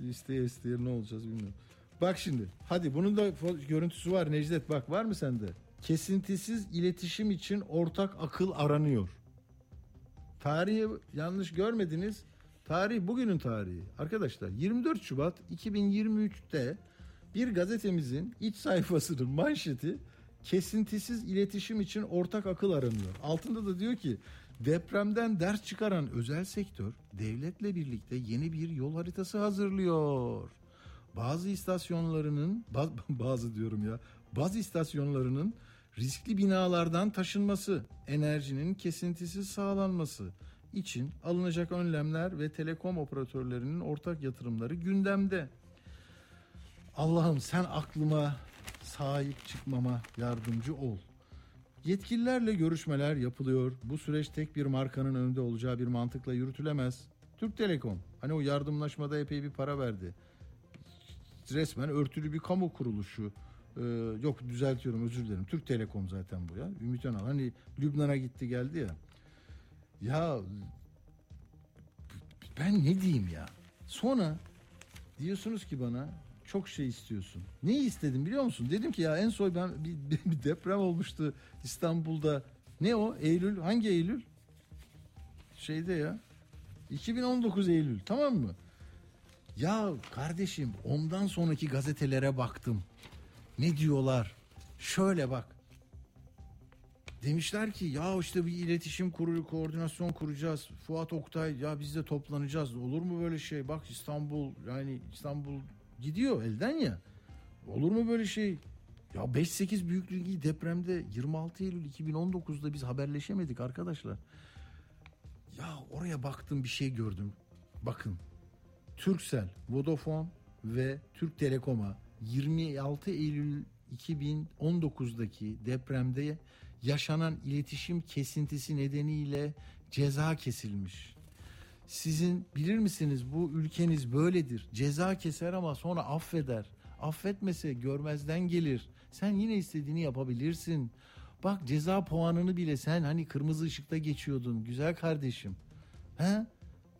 isteye isteye ne olacağız bilmiyorum. Bak şimdi hadi bunun da görüntüsü var Necdet bak var mı sende? Kesintisiz iletişim için ortak akıl aranıyor. Tarihi yanlış görmediniz. Tarih bugünün tarihi. Arkadaşlar 24 Şubat 2023'te bir gazetemizin iç sayfasının manşeti kesintisiz iletişim için ortak akıl aranıyor. Altında da diyor ki depremden ders çıkaran özel sektör devletle birlikte yeni bir yol haritası hazırlıyor. Bazı istasyonlarının bazı diyorum ya bazı istasyonlarının riskli binalardan taşınması, enerjinin kesintisiz sağlanması için alınacak önlemler ve telekom operatörlerinin ortak yatırımları gündemde. Allah'ım sen aklıma sahip çıkmama yardımcı ol. Yetkililerle görüşmeler yapılıyor. Bu süreç tek bir markanın önünde olacağı bir mantıkla yürütülemez. Türk Telekom hani o yardımlaşmada epey bir para verdi. Resmen örtülü bir kamu kuruluşu. Ee, yok düzeltiyorum özür dilerim. Türk Telekom zaten bu ya. Ümit Önal hani Lübnan'a gitti geldi ya. Ya ben ne diyeyim ya? Sonra diyorsunuz ki bana çok şey istiyorsun. Ne istedim biliyor musun? Dedim ki ya en son ben bir, bir deprem olmuştu İstanbul'da. Ne o? Eylül. Hangi Eylül? Şeyde ya. 2019 Eylül. Tamam mı? Ya kardeşim ondan sonraki gazetelere baktım. Ne diyorlar? Şöyle bak. Demişler ki ya işte bir iletişim kurulu koordinasyon kuracağız. Fuat Oktay ya biz de toplanacağız. Olur mu böyle şey? Bak İstanbul yani İstanbul gidiyor elden ya. Olur mu böyle şey? Ya 5-8 büyüklüğü depremde 26 Eylül 2019'da biz haberleşemedik arkadaşlar. Ya oraya baktım bir şey gördüm. Bakın Turkcell, Vodafone ve Türk Telekom'a 26 Eylül 2019'daki depremde yaşanan iletişim kesintisi nedeniyle ceza kesilmiş. Sizin bilir misiniz bu ülkeniz böyledir. Ceza keser ama sonra affeder. Affetmese görmezden gelir. Sen yine istediğini yapabilirsin. Bak ceza puanını bile sen hani kırmızı ışıkta geçiyordun güzel kardeşim. He?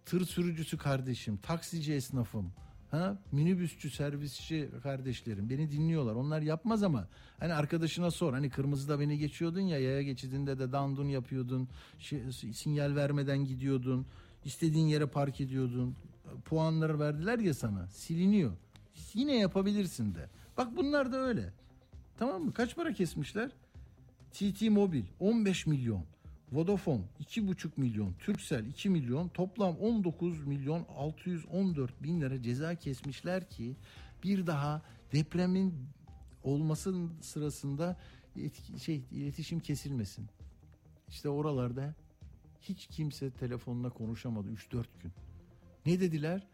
Tır sürücüsü kardeşim, taksici esnafım. Ha? Minibüsçü, servisçi kardeşlerim beni dinliyorlar. Onlar yapmaz ama hani arkadaşına sor. Hani kırmızıda beni geçiyordun ya yaya geçidinde de dandun yapıyordun. Şey, sinyal vermeden gidiyordun. İstediğin yere park ediyordun. Puanları verdiler ya sana. Siliniyor. Yine yapabilirsin de. Bak bunlar da öyle. Tamam mı? Kaç para kesmişler? TT Mobil 15 milyon. Vodafone 2,5 milyon, Turkcell 2 milyon, toplam 19 milyon 614 bin lira ceza kesmişler ki bir daha depremin olmasının sırasında etki, şey iletişim kesilmesin. İşte oralarda hiç kimse telefonla konuşamadı 3-4 gün. Ne dediler?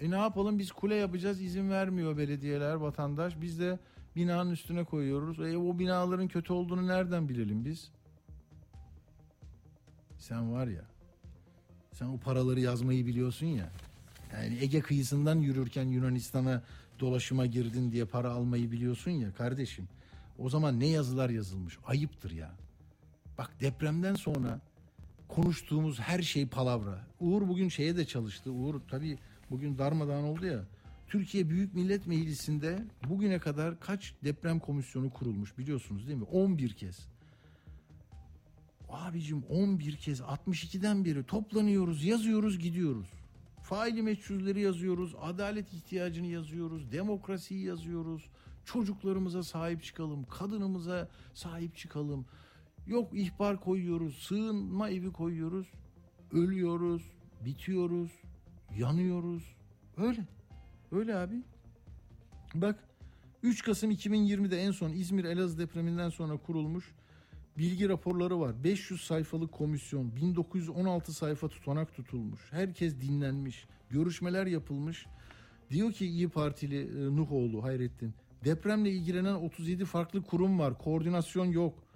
E ne yapalım biz kule yapacağız izin vermiyor belediyeler vatandaş. Biz de binanın üstüne koyuyoruz. E o binaların kötü olduğunu nereden bilelim biz? Sen var ya sen o paraları yazmayı biliyorsun ya. Yani Ege kıyısından yürürken Yunanistan'a dolaşıma girdin diye para almayı biliyorsun ya kardeşim. O zaman ne yazılar yazılmış? Ayıptır ya. Bak depremden sonra konuştuğumuz her şey palavra. Uğur bugün şeye de çalıştı. Uğur tabii bugün darmadağın oldu ya. Türkiye Büyük Millet Meclisi'nde bugüne kadar kaç deprem komisyonu kurulmuş biliyorsunuz değil mi? 11 kez. Abicim 11 kez 62'den beri toplanıyoruz, yazıyoruz, gidiyoruz. Faili meçhulleri yazıyoruz, adalet ihtiyacını yazıyoruz, demokrasiyi yazıyoruz. Çocuklarımıza sahip çıkalım, kadınımıza sahip çıkalım. Yok ihbar koyuyoruz, sığınma evi koyuyoruz. Ölüyoruz, bitiyoruz, yanıyoruz. Öyle. Öyle abi. Bak 3 Kasım 2020'de en son İzmir Elazığ depreminden sonra kurulmuş bilgi raporları var. 500 sayfalık komisyon, 1916 sayfa tutanak tutulmuş. Herkes dinlenmiş, görüşmeler yapılmış. Diyor ki İyi Partili e, Nuhoğlu Hayrettin, Depremle ilgilenen 37 farklı kurum var. Koordinasyon yok.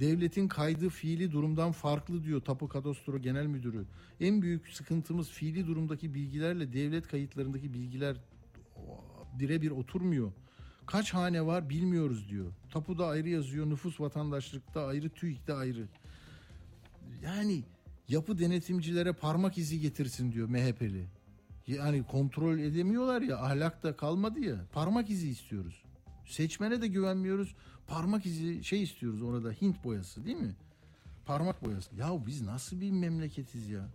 Devletin kaydı fiili durumdan farklı diyor Tapu Kadastro Genel Müdürü. En büyük sıkıntımız fiili durumdaki bilgilerle devlet kayıtlarındaki bilgiler birebir oturmuyor. Kaç hane var bilmiyoruz diyor. Tapuda ayrı yazıyor, nüfus vatandaşlıkta ayrı, TÜİK'te ayrı. Yani yapı denetimcilere parmak izi getirsin diyor MHP'li. Yani kontrol edemiyorlar ya ahlak da kalmadı ya parmak izi istiyoruz. Seçmene de güvenmiyoruz parmak izi şey istiyoruz orada Hint boyası değil mi? Parmak boyası. Ya biz nasıl bir memleketiz ya?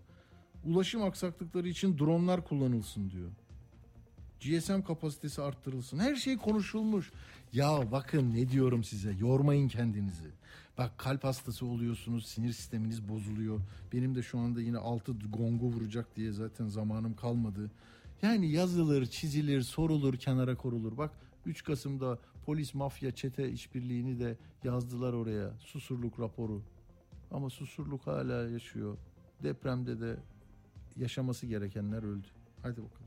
Ulaşım aksaklıkları için dronlar kullanılsın diyor. GSM kapasitesi arttırılsın. Her şey konuşulmuş. Ya bakın ne diyorum size. Yormayın kendinizi. Bak kalp hastası oluyorsunuz. Sinir sisteminiz bozuluyor. Benim de şu anda yine altı gongu vuracak diye zaten zamanım kalmadı. Yani yazılır, çizilir, sorulur, kenara korulur. Bak 3 Kasım'da polis mafya çete işbirliğini de yazdılar oraya. Susurluk raporu. Ama susurluk hala yaşıyor. Depremde de yaşaması gerekenler öldü. Hadi bakalım.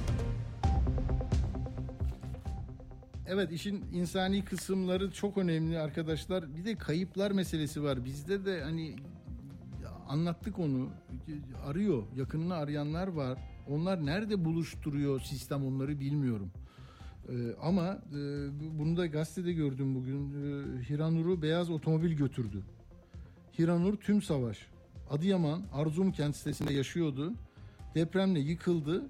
Evet işin insani kısımları çok önemli arkadaşlar. Bir de kayıplar meselesi var. Bizde de hani anlattık onu. Arıyor. Yakınını arayanlar var. Onlar nerede buluşturuyor sistem onları bilmiyorum. Ee, ama e, bunu da gazetede gördüm bugün. Ee, Hiranur'u beyaz otomobil götürdü. Hiranur tüm savaş. Adıyaman Arzum kent sitesinde yaşıyordu. Depremle yıkıldı.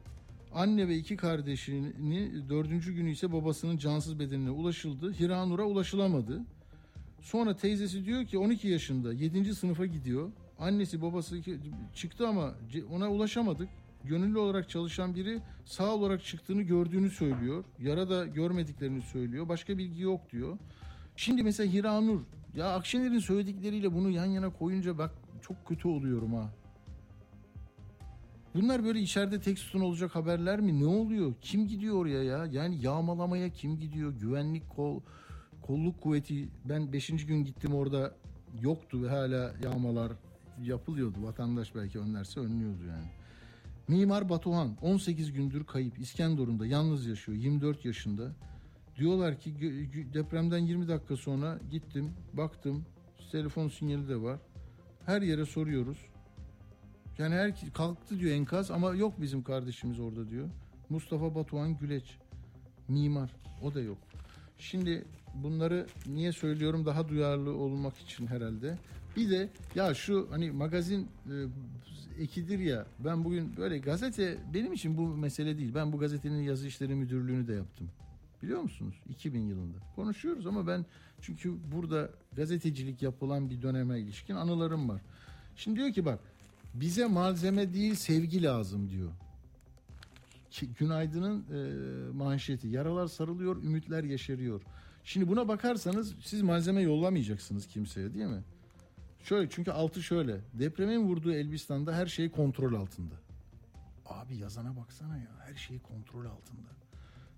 Anne ve iki kardeşini dördüncü günü ise babasının cansız bedenine ulaşıldı. Hiranur'a ulaşılamadı. Sonra teyzesi diyor ki 12 yaşında 7. sınıfa gidiyor. Annesi babası çıktı ama ona ulaşamadık. Gönüllü olarak çalışan biri sağ olarak çıktığını gördüğünü söylüyor. Yara da görmediklerini söylüyor. Başka bilgi yok diyor. Şimdi mesela Hiranur ya Akşener'in söyledikleriyle bunu yan yana koyunca bak çok kötü oluyorum ha. Bunlar böyle içeride tek sütun olacak haberler mi? Ne oluyor? Kim gidiyor oraya ya? Yani yağmalamaya kim gidiyor? Güvenlik kol kolluk kuvveti ben 5. gün gittim orada yoktu ve hala yağmalar yapılıyordu. Vatandaş belki önlerse önlüyordu yani. Mimar Batuhan 18 gündür kayıp İskenderun'da yalnız yaşıyor 24 yaşında. Diyorlar ki depremden 20 dakika sonra gittim baktım telefon sinyali de var. Her yere soruyoruz. Yani her kalktı diyor enkaz ama yok bizim kardeşimiz orada diyor. Mustafa Batuhan Güleç mimar o da yok. Şimdi bunları niye söylüyorum daha duyarlı olmak için herhalde. Bir de ya şu hani magazin e, ekidir ya ben bugün böyle gazete benim için bu mesele değil. Ben bu gazetenin yazı işleri müdürlüğünü de yaptım. Biliyor musunuz? 2000 yılında. Konuşuyoruz ama ben çünkü burada gazetecilik yapılan bir döneme ilişkin anılarım var. Şimdi diyor ki bak bize malzeme değil sevgi lazım diyor. Günaydın'ın e, manşeti. Yaralar sarılıyor, ümitler yeşeriyor. Şimdi buna bakarsanız siz malzeme yollamayacaksınız kimseye değil mi? Şöyle çünkü altı şöyle. Depremin vurduğu Elbistan'da her şey kontrol altında. Abi yazana baksana ya her şey kontrol altında.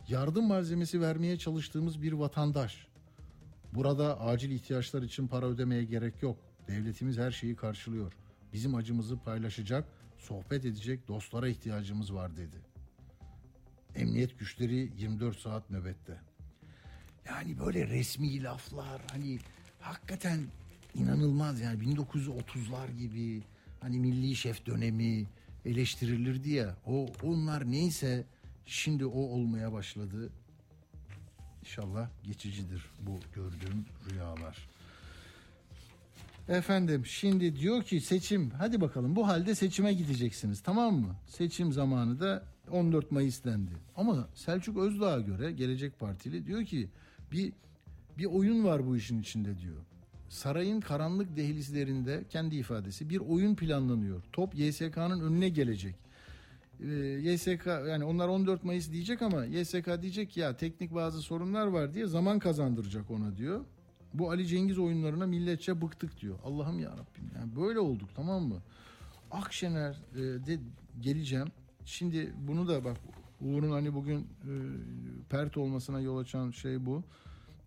Yardım malzemesi vermeye çalıştığımız bir vatandaş. Burada acil ihtiyaçlar için para ödemeye gerek yok. Devletimiz her şeyi karşılıyor. Bizim acımızı paylaşacak, sohbet edecek dostlara ihtiyacımız var dedi. Emniyet güçleri 24 saat nöbette. Yani böyle resmi laflar hani hakikaten inanılmaz yani 1930'lar gibi hani milli şef dönemi eleştirilirdi ya o onlar neyse şimdi o olmaya başladı. İnşallah geçicidir bu gördüğüm rüyalar. Efendim şimdi diyor ki seçim hadi bakalım bu halde seçime gideceksiniz tamam mı? Seçim zamanı da 14 Mayıs dendi. Ama Selçuk Özdağ'a göre Gelecek Partili diyor ki bir bir oyun var bu işin içinde diyor. Sarayın karanlık dehlizlerinde kendi ifadesi bir oyun planlanıyor. Top YSK'nın önüne gelecek. Ee, YSK yani onlar 14 Mayıs diyecek ama YSK diyecek ya teknik bazı sorunlar var diye zaman kazandıracak ona diyor. Bu Ali Cengiz oyunlarına milletçe bıktık diyor. Allah'ım ya Rabbim. Yani böyle olduk tamam mı? Akşener e, de geleceğim. Şimdi bunu da bak Uğur'un hani bugün e, pert olmasına yol açan şey bu.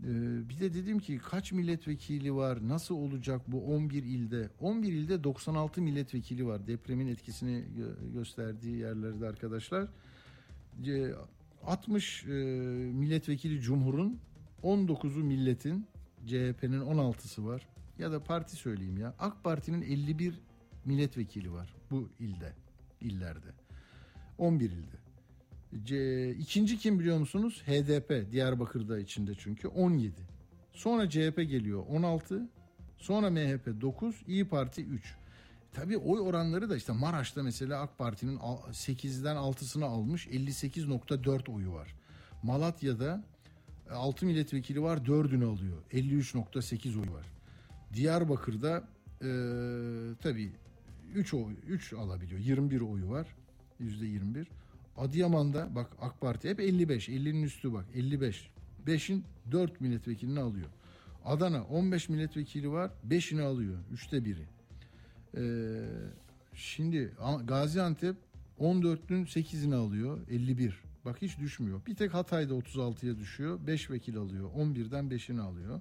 E, bir de dedim ki kaç milletvekili var? Nasıl olacak bu 11 ilde? 11 ilde 96 milletvekili var. Depremin etkisini gö- gösterdiği yerlerde arkadaşlar. E, 60 e, milletvekili Cumhur'un 19'u milletin CHP'nin 16'sı var. Ya da parti söyleyeyim ya. AK Parti'nin 51 milletvekili var bu ilde, illerde. 11 ilde. C, ikinci kim biliyor musunuz? HDP Diyarbakır'da içinde çünkü 17. Sonra CHP geliyor 16. Sonra MHP 9, İyi Parti 3. Tabii oy oranları da işte Maraş'ta mesela AK Parti'nin 8'den 6'sını almış 58.4 oyu var. Malatya'da 6 milletvekili var 4'ünü alıyor. 53.8 oyu var. Diyarbakır'da e, tabii 3 oy 3 alabiliyor. 21 oyu var. %21. Adıyaman'da bak AK Parti hep 55. 50'nin üstü bak 55. 5'in 4 milletvekilini alıyor. Adana 15 milletvekili var. 5'ini alıyor. Üçte biri. Ee, şimdi Gaziantep 14'ün 8'ini alıyor. 51. Bak hiç düşmüyor. Bir tek Hatay'da 36'ya düşüyor. 5 vekil alıyor. 11'den 5'ini alıyor.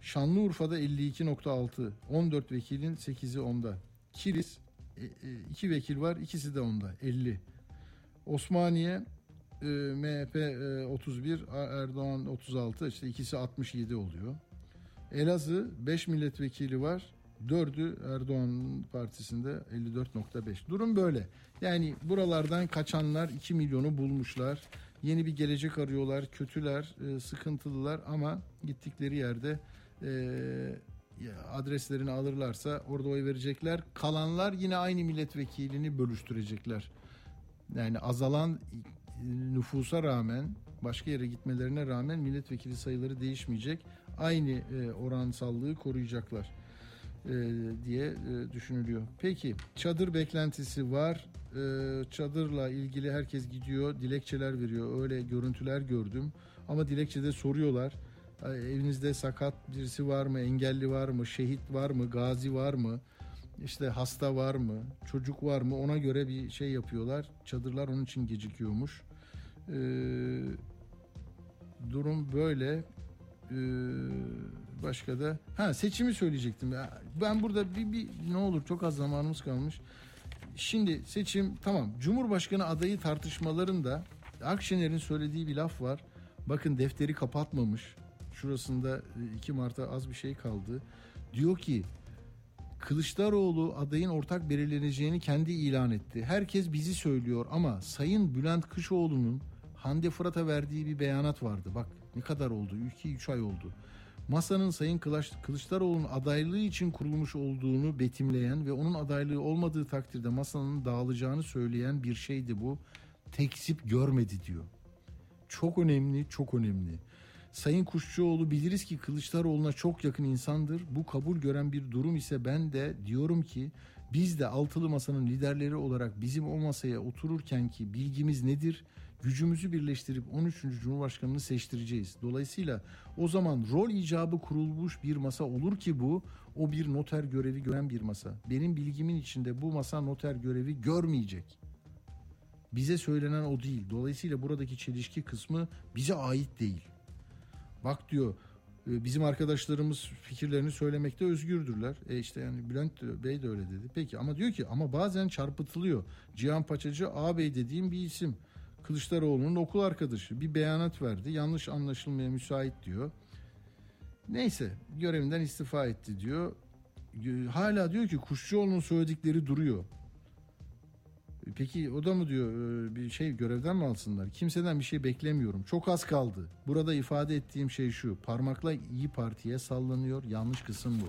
Şanlıurfa'da 52.6. 14 vekilin 8'i onda. Kilis 2 vekil var. ikisi de onda. 50. Osmaniye e, MHP e, 31, Erdoğan 36. işte ikisi 67 oluyor. Elazığ 5 milletvekili var. Dördü Erdoğan partisinde 54.5. Durum böyle. Yani buralardan kaçanlar 2 milyonu bulmuşlar. Yeni bir gelecek arıyorlar. Kötüler, e, sıkıntılılar ama gittikleri yerde e, adreslerini alırlarsa orada oy verecekler. Kalanlar yine aynı milletvekilini bölüştürecekler. Yani azalan nüfusa rağmen başka yere gitmelerine rağmen milletvekili sayıları değişmeyecek. Aynı e, oransallığı koruyacaklar e, diye e, düşünülüyor. Peki çadır beklentisi var. E, çadırla ilgili herkes gidiyor, dilekçeler veriyor. Öyle görüntüler gördüm. Ama dilekçede soruyorlar. E, evinizde sakat birisi var mı, engelli var mı, şehit var mı, gazi var mı? işte hasta var mı, çocuk var mı ona göre bir şey yapıyorlar. Çadırlar onun için gecikiyormuş. Durum böyle. Ee, başka da ha seçimi söyleyecektim. Ben burada bir, bir ne olur çok az zamanımız kalmış. Şimdi seçim tamam. Cumhurbaşkanı adayı tartışmalarında Akşener'in söylediği bir laf var. Bakın defteri kapatmamış. Şurasında 2 Mart'a az bir şey kaldı. Diyor ki Kılıçdaroğlu adayın ortak belirleneceğini kendi ilan etti. Herkes bizi söylüyor ama Sayın Bülent Kışoğlu'nun Hande Fırat'a verdiği bir beyanat vardı. Bak ne kadar oldu? 2-3 ay oldu. Masanın Sayın Kılıçdaroğlu'nun adaylığı için kurulmuş olduğunu betimleyen ve onun adaylığı olmadığı takdirde masanın dağılacağını söyleyen bir şeydi bu. Tekzip görmedi diyor. Çok önemli, çok önemli. Sayın Kuşçuoğlu biliriz ki Kılıçdaroğlu'na çok yakın insandır. Bu kabul gören bir durum ise ben de diyorum ki biz de altılı masanın liderleri olarak bizim o masaya otururken ki bilgimiz nedir? Gücümüzü birleştirip 13. Cumhurbaşkanını seçtireceğiz. Dolayısıyla o zaman rol icabı kurulmuş bir masa olur ki bu o bir noter görevi gören bir masa. Benim bilgimin içinde bu masa noter görevi görmeyecek. Bize söylenen o değil. Dolayısıyla buradaki çelişki kısmı bize ait değil. Bak diyor e, bizim arkadaşlarımız fikirlerini söylemekte özgürdürler. E işte yani Bülent Bey de öyle dedi. Peki ama diyor ki ama bazen çarpıtılıyor. Cihan Paçacı ağabey dediğim bir isim. Kılıçdaroğlu'nun okul arkadaşı bir beyanat verdi. Yanlış anlaşılmaya müsait diyor. Neyse görevinden istifa etti diyor. Hala diyor ki Kuşçuoğlu'nun söyledikleri duruyor. Peki o da mı diyor e, bir şey görevden mi alsınlar? Kimseden bir şey beklemiyorum. Çok az kaldı. Burada ifade ettiğim şey şu. Parmakla iyi Parti'ye sallanıyor. Yanlış kısım bu.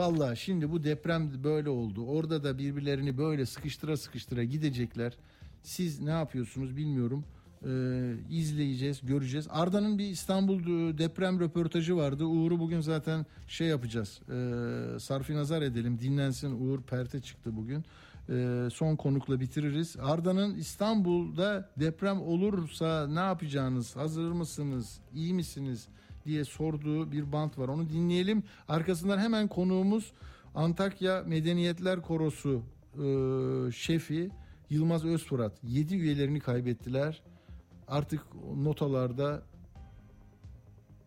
Valla şimdi bu deprem böyle oldu. Orada da birbirlerini böyle sıkıştıra sıkıştıra gidecekler. Siz ne yapıyorsunuz bilmiyorum. Ee, izleyeceğiz, göreceğiz. Arda'nın bir İstanbul deprem röportajı vardı. Uğur'u bugün zaten şey yapacağız. Ee, sarfi nazar edelim. Dinlensin. Uğur Perte çıktı bugün. Ee, son konukla bitiririz. Arda'nın İstanbul'da deprem olursa ne yapacağınız? Hazır mısınız? İyi misiniz? diye sorduğu bir bant var. Onu dinleyelim. Arkasından hemen konuğumuz Antakya Medeniyetler Korosu e, şefi Yılmaz Özfırat. 7 üyelerini kaybettiler. Artık notalarda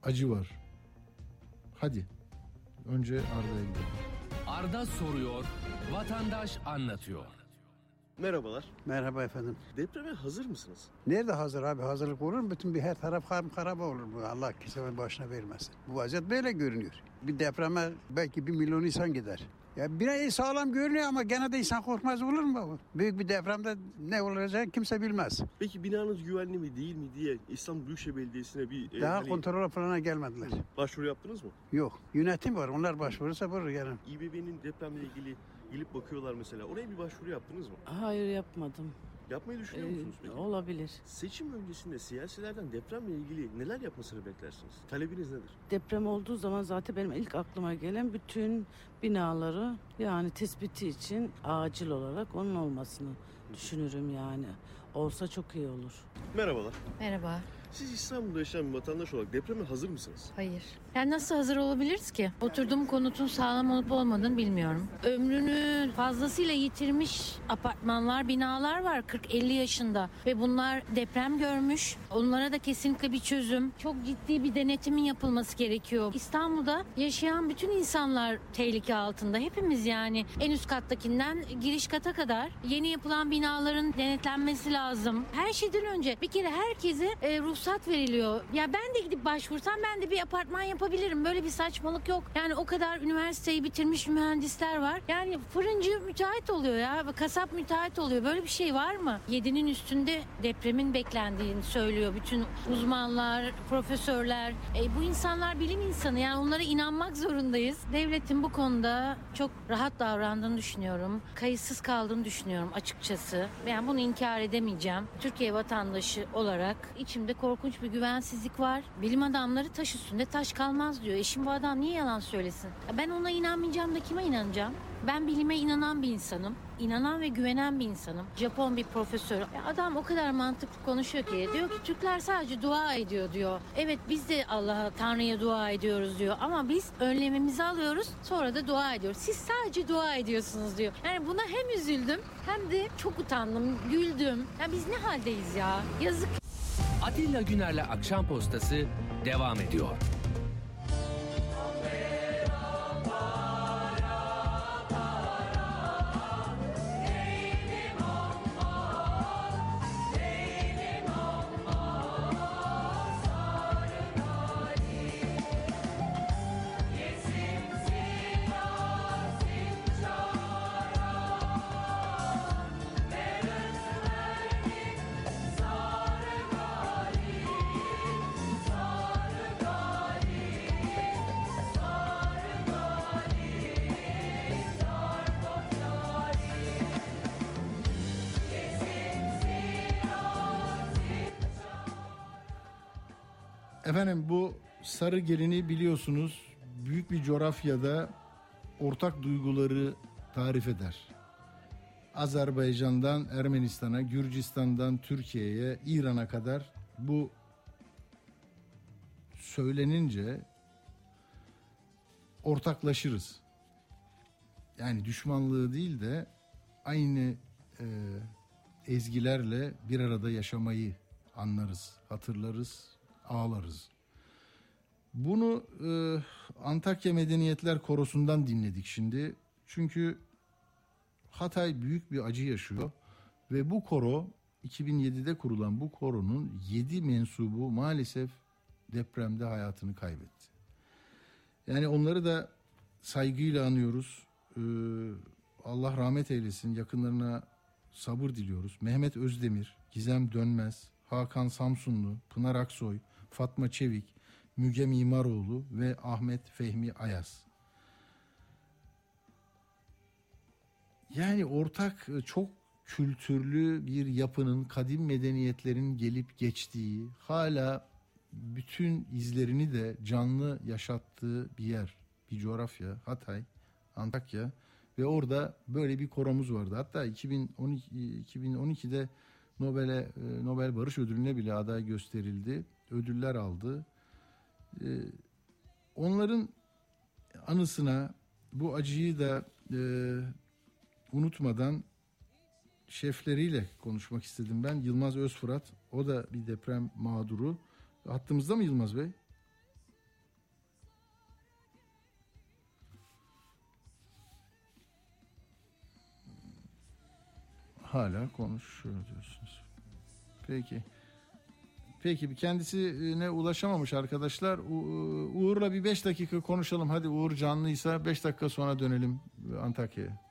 acı var. Hadi. Önce Arda'ya gidelim. Arda soruyor, vatandaş anlatıyor. Merhabalar. Merhaba efendim. Depreme hazır mısınız? Nerede hazır abi? Hazırlık olur mu? Bütün bir her taraf karaba olur bu. Allah kimsenin başına vermesin. Bu vaziyet böyle görünüyor. Bir depreme belki bir milyon insan gider. Ya binayı sağlam görünüyor ama gene de insan korkmaz olur mu? Büyük bir depremde ne olacak kimse bilmez. Peki binanız güvenli mi değil mi diye İstanbul Büyükşehir Belediyesi'ne bir... E, Daha hani, kontrol falan gelmediler. Başvuru yaptınız mı? Yok. Yönetim var. Onlar başvurursa vurur yani. İBB'nin depremle ilgili gelip bakıyorlar mesela. Oraya bir başvuru yaptınız mı? Hayır yapmadım. Yapmayı düşünüyor ee, musunuz peki? Olabilir. Seçim öncesinde siyasilerden depremle ilgili neler yapmasını beklersiniz? Talebiniz nedir? Deprem olduğu zaman zaten benim ilk aklıma gelen bütün binaları yani tespiti için acil olarak onun olmasını düşünürüm yani. Olsa çok iyi olur. Merhabalar. Merhaba. Siz İstanbul'da yaşayan bir vatandaş olarak depreme hazır mısınız? Hayır. Yani nasıl hazır olabiliriz ki? Oturduğum konutun sağlam olup olmadığını bilmiyorum. Ömrünü fazlasıyla yitirmiş apartmanlar, binalar var 40-50 yaşında ve bunlar deprem görmüş. Onlara da kesinlikle bir çözüm, çok ciddi bir denetimin yapılması gerekiyor. İstanbul'da yaşayan bütün insanlar tehlike altında. Hepimiz yani en üst kattakinden giriş kata kadar yeni yapılan binaların denetlenmesi lazım. Her şeyden önce bir kere herkese e, ruhsat veriliyor. Ya ben de gidip başvursam ben de bir apartman yap yapabilirim. Böyle bir saçmalık yok. Yani o kadar üniversiteyi bitirmiş mühendisler var. Yani fırıncı müteahhit oluyor ya. Kasap müteahhit oluyor. Böyle bir şey var mı? Yedinin üstünde depremin beklendiğini söylüyor bütün uzmanlar, profesörler. E, bu insanlar bilim insanı. Yani onlara inanmak zorundayız. Devletin bu konuda çok rahat davrandığını düşünüyorum. Kayıtsız kaldığını düşünüyorum açıkçası. Yani bunu inkar edemeyeceğim. Türkiye vatandaşı olarak içimde korkunç bir güvensizlik var. Bilim adamları taş üstünde taş kalmadı kalmaz diyor. Eşim bu adam niye yalan söylesin? Ben ona inanmayacağım da kime inanacağım? Ben bilime inanan bir insanım. İnanan ve güvenen bir insanım. Japon bir profesör. Adam o kadar mantıklı konuşuyor ki. Diyor ki Türkler sadece dua ediyor diyor. Evet biz de Allah'a, Tanrı'ya dua ediyoruz diyor. Ama biz önlemimizi alıyoruz sonra da dua ediyoruz. Siz sadece dua ediyorsunuz diyor. Yani buna hem üzüldüm hem de çok utandım, güldüm. Ya biz ne haldeyiz ya? Yazık. Atilla Güner'le Akşam Postası devam ediyor. Sarı gelini biliyorsunuz büyük bir coğrafyada ortak duyguları tarif eder. Azerbaycan'dan Ermenistan'a, Gürcistan'dan Türkiye'ye, İran'a kadar bu söylenince ortaklaşırız. Yani düşmanlığı değil de aynı e, ezgilerle bir arada yaşamayı anlarız, hatırlarız, ağlarız. Bunu e, Antakya Medeniyetler Korosu'ndan dinledik şimdi. Çünkü Hatay büyük bir acı yaşıyor ve bu koro 2007'de kurulan bu koronun 7 mensubu maalesef depremde hayatını kaybetti. Yani onları da saygıyla anıyoruz. Ee, Allah rahmet eylesin. Yakınlarına sabır diliyoruz. Mehmet Özdemir, Gizem Dönmez, Hakan Samsunlu, Pınar Aksoy, Fatma Çevik, Müge Mimaroğlu ve Ahmet Fehmi Ayaz. Yani ortak e, çok kültürlü bir yapının, kadim medeniyetlerin gelip geçtiği, hala bütün izlerini de canlı yaşattığı bir yer, bir coğrafya, Hatay, Antakya ve orada böyle bir koromuz vardı. Hatta 2012 2012'de Nobel'e e, Nobel Barış Ödülü'ne bile aday gösterildi. Ödüller aldı. E, onların anısına bu acıyı da e, unutmadan şefleriyle konuşmak istedim ben. Yılmaz Özfırat, o da bir deprem mağduru. Hattımızda mı Yılmaz Bey? Hala konuşuyor diyorsunuz. Peki. Peki kendisine ulaşamamış arkadaşlar. Uğur'la bir 5 dakika konuşalım. Hadi Uğur canlıysa 5 dakika sonra dönelim Antakya'ya.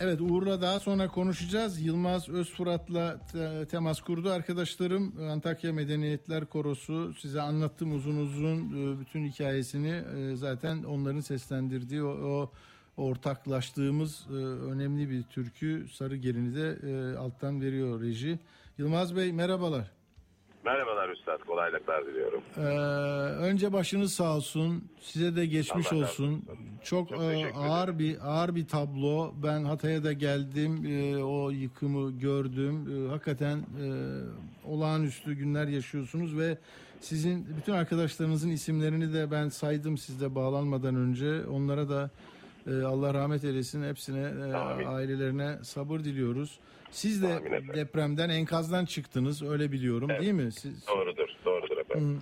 Evet Uğur'la daha sonra konuşacağız. Yılmaz Özfırat'la temas kurdu arkadaşlarım. Antakya Medeniyetler Korosu size anlattım uzun uzun e, bütün hikayesini. E, zaten onların seslendirdiği o, o ortaklaştığımız e, önemli bir türkü Sarı Gelini de alttan veriyor reji. Yılmaz Bey merhabalar. Merhabalar Üstad, kolaylıklar diliyorum. Ee, önce başınız sağ olsun, size de geçmiş Allah olsun. Çok, Çok e, ağır bir ağır bir tablo. Ben Hatay'a da geldim, e, o yıkımı gördüm. E, hakikaten e, olağanüstü günler yaşıyorsunuz ve sizin bütün arkadaşlarınızın isimlerini de ben saydım sizde bağlanmadan önce. Onlara da e, Allah rahmet eylesin hepsine, e, ailelerine sabır diliyoruz. Siz de depremden, enkazdan çıktınız öyle biliyorum evet. değil mi? Siz... Doğrudur, doğrudur efendim. Hmm.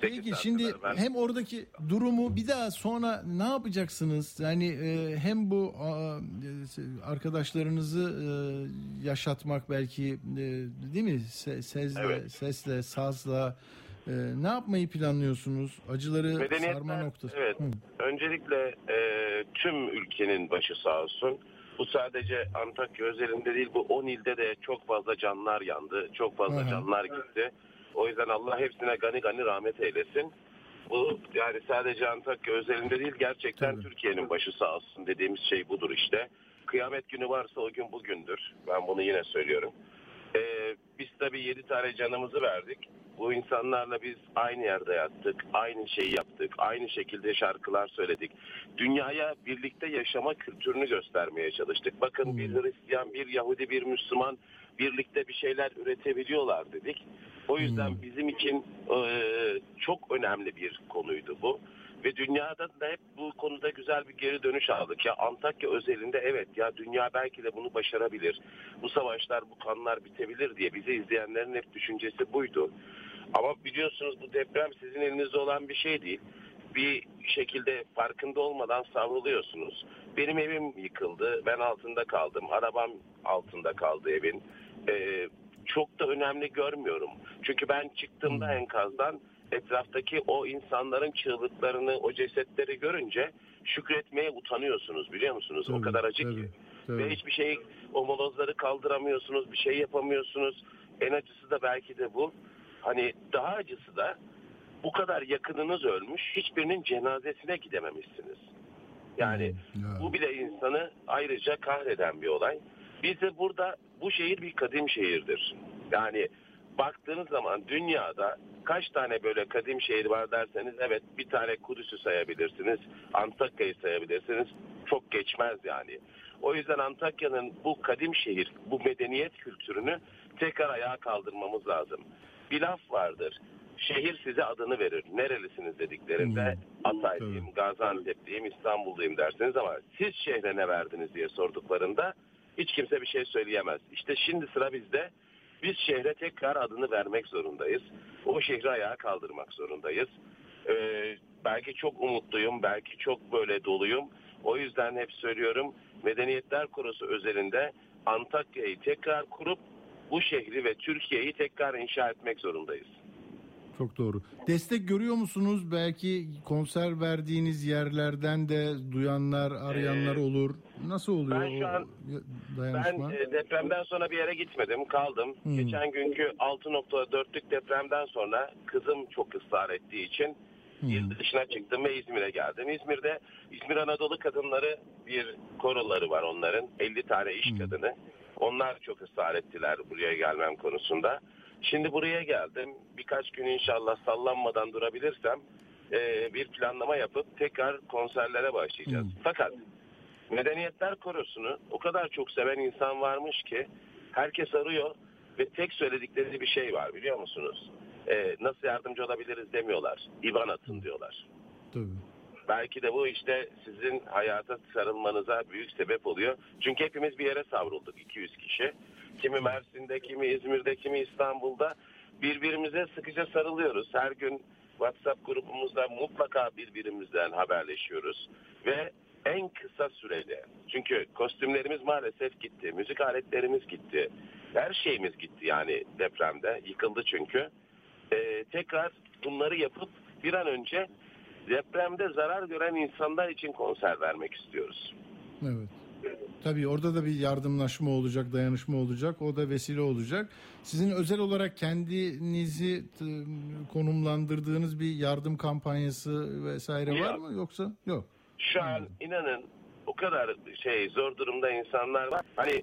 Peki şimdi ben... hem oradaki durumu bir daha sonra ne yapacaksınız? Yani e, hem bu e, arkadaşlarınızı e, yaşatmak belki e, değil mi? Se, sezle, evet. sesle, sazla e, ne yapmayı planlıyorsunuz? Acıları sarma noktası. Evet. Hı. Öncelikle e, tüm ülkenin başı sağ olsun. Bu sadece Antakya özelinde değil bu 10 ilde de çok fazla canlar yandı. Çok fazla Aha. canlar gitti. O yüzden Allah hepsine gani gani rahmet eylesin. Bu yani sadece Antakya özelinde değil gerçekten Türkiye'nin başı sağ olsun dediğimiz şey budur işte. Kıyamet günü varsa o gün bugündür. Ben bunu yine söylüyorum. Ee, biz tabii 7 tane canımızı verdik. Bu insanlarla biz aynı yerde yattık, aynı şeyi yaptık, aynı şekilde şarkılar söyledik. Dünyaya birlikte yaşama kültürünü göstermeye çalıştık. Bakın bir hmm. Hristiyan, bir Yahudi, bir Müslüman birlikte bir şeyler üretebiliyorlar dedik. O yüzden hmm. bizim için e, çok önemli bir konuydu bu. Ve dünyada da hep bu konuda güzel bir geri dönüş aldık. Ya Antakya özelinde evet ya dünya belki de bunu başarabilir. Bu savaşlar, bu kanlar bitebilir diye bizi izleyenlerin hep düşüncesi buydu. Ama biliyorsunuz bu deprem sizin elinizde olan bir şey değil. Bir şekilde farkında olmadan savruluyorsunuz. Benim evim yıkıldı. Ben altında kaldım. Arabam altında kaldı evin. Ee, çok da önemli görmüyorum. Çünkü ben çıktığımda hmm. enkazdan etraftaki o insanların çığlıklarını, o cesetleri görünce şükretmeye utanıyorsunuz biliyor musunuz? Tabii, o kadar acı tabii, ki. Tabii. Ve hiçbir şey, o molozları kaldıramıyorsunuz, bir şey yapamıyorsunuz. En acısı da belki de bu. Hani daha acısı da bu kadar yakınınız ölmüş, hiçbirinin cenazesine gidememişsiniz. Yani hmm, bu bile insanı ayrıca kahreden bir olay. Biz de burada bu şehir bir kadim şehirdir. Yani baktığınız zaman dünyada kaç tane böyle kadim şehir var derseniz evet bir tane Kudüs'ü sayabilirsiniz. Antakya'yı sayabilirsiniz. çok geçmez yani. O yüzden Antakya'nın bu kadim şehir, bu medeniyet kültürünü tekrar ayağa kaldırmamız lazım. Bir laf vardır. Şehir size adını verir. Nerelisiniz dediklerinde hmm. Hatay'dayım, Gaziantep'teyim, İstanbul'dayım dersiniz ama siz şehre ne verdiniz diye sorduklarında hiç kimse bir şey söyleyemez. İşte şimdi sıra bizde. Biz şehre tekrar adını vermek zorundayız. O şehri ayağa kaldırmak zorundayız. Ee, belki çok umutluyum, belki çok böyle doluyum. O yüzden hep söylüyorum Medeniyetler Kurusu özelinde Antakya'yı tekrar kurup bu şehri ve Türkiye'yi tekrar inşa etmek zorundayız. Çok doğru. Destek görüyor musunuz? Belki konser verdiğiniz yerlerden de duyanlar, arayanlar ee, olur. Nasıl oluyor ben şu an, dayanışma? Ben depremden sonra bir yere gitmedim, kaldım. Hmm. Geçen günkü 6.4'lük depremden sonra kızım çok ısrar ettiği için hmm. il dışına çıktım ve İzmir'e geldim. İzmir'de İzmir Anadolu Kadınları bir koroları var onların. 50 tane iş hmm. kadını. Onlar çok ısrar ettiler buraya gelmem konusunda. Şimdi buraya geldim. Birkaç gün inşallah sallanmadan durabilirsem e, bir planlama yapıp tekrar konserlere başlayacağız. Hmm. Fakat Medeniyetler Korosu'nu o kadar çok seven insan varmış ki herkes arıyor ve tek söyledikleri bir şey var biliyor musunuz? E, nasıl yardımcı olabiliriz demiyorlar. İvan atın diyorlar. Tabii. Belki de bu işte sizin hayata sarılmanıza büyük sebep oluyor. Çünkü hepimiz bir yere savrulduk 200 kişi. Kimi Mersin'de, kimi İzmir'de, kimi İstanbul'da birbirimize sıkıca sarılıyoruz. Her gün WhatsApp grubumuzda mutlaka birbirimizden haberleşiyoruz. Ve en kısa sürede çünkü kostümlerimiz maalesef gitti, müzik aletlerimiz gitti, her şeyimiz gitti yani depremde yıkıldı çünkü. Ee, tekrar bunları yapıp bir an önce depremde zarar gören insanlar için konser vermek istiyoruz. Evet. Tabii orada da bir yardımlaşma olacak, dayanışma olacak. O da vesile olacak. Sizin özel olarak kendinizi konumlandırdığınız bir yardım kampanyası vesaire yok. var mı yoksa? Yok. Şu an inanın o kadar şey zor durumda insanlar var. Hani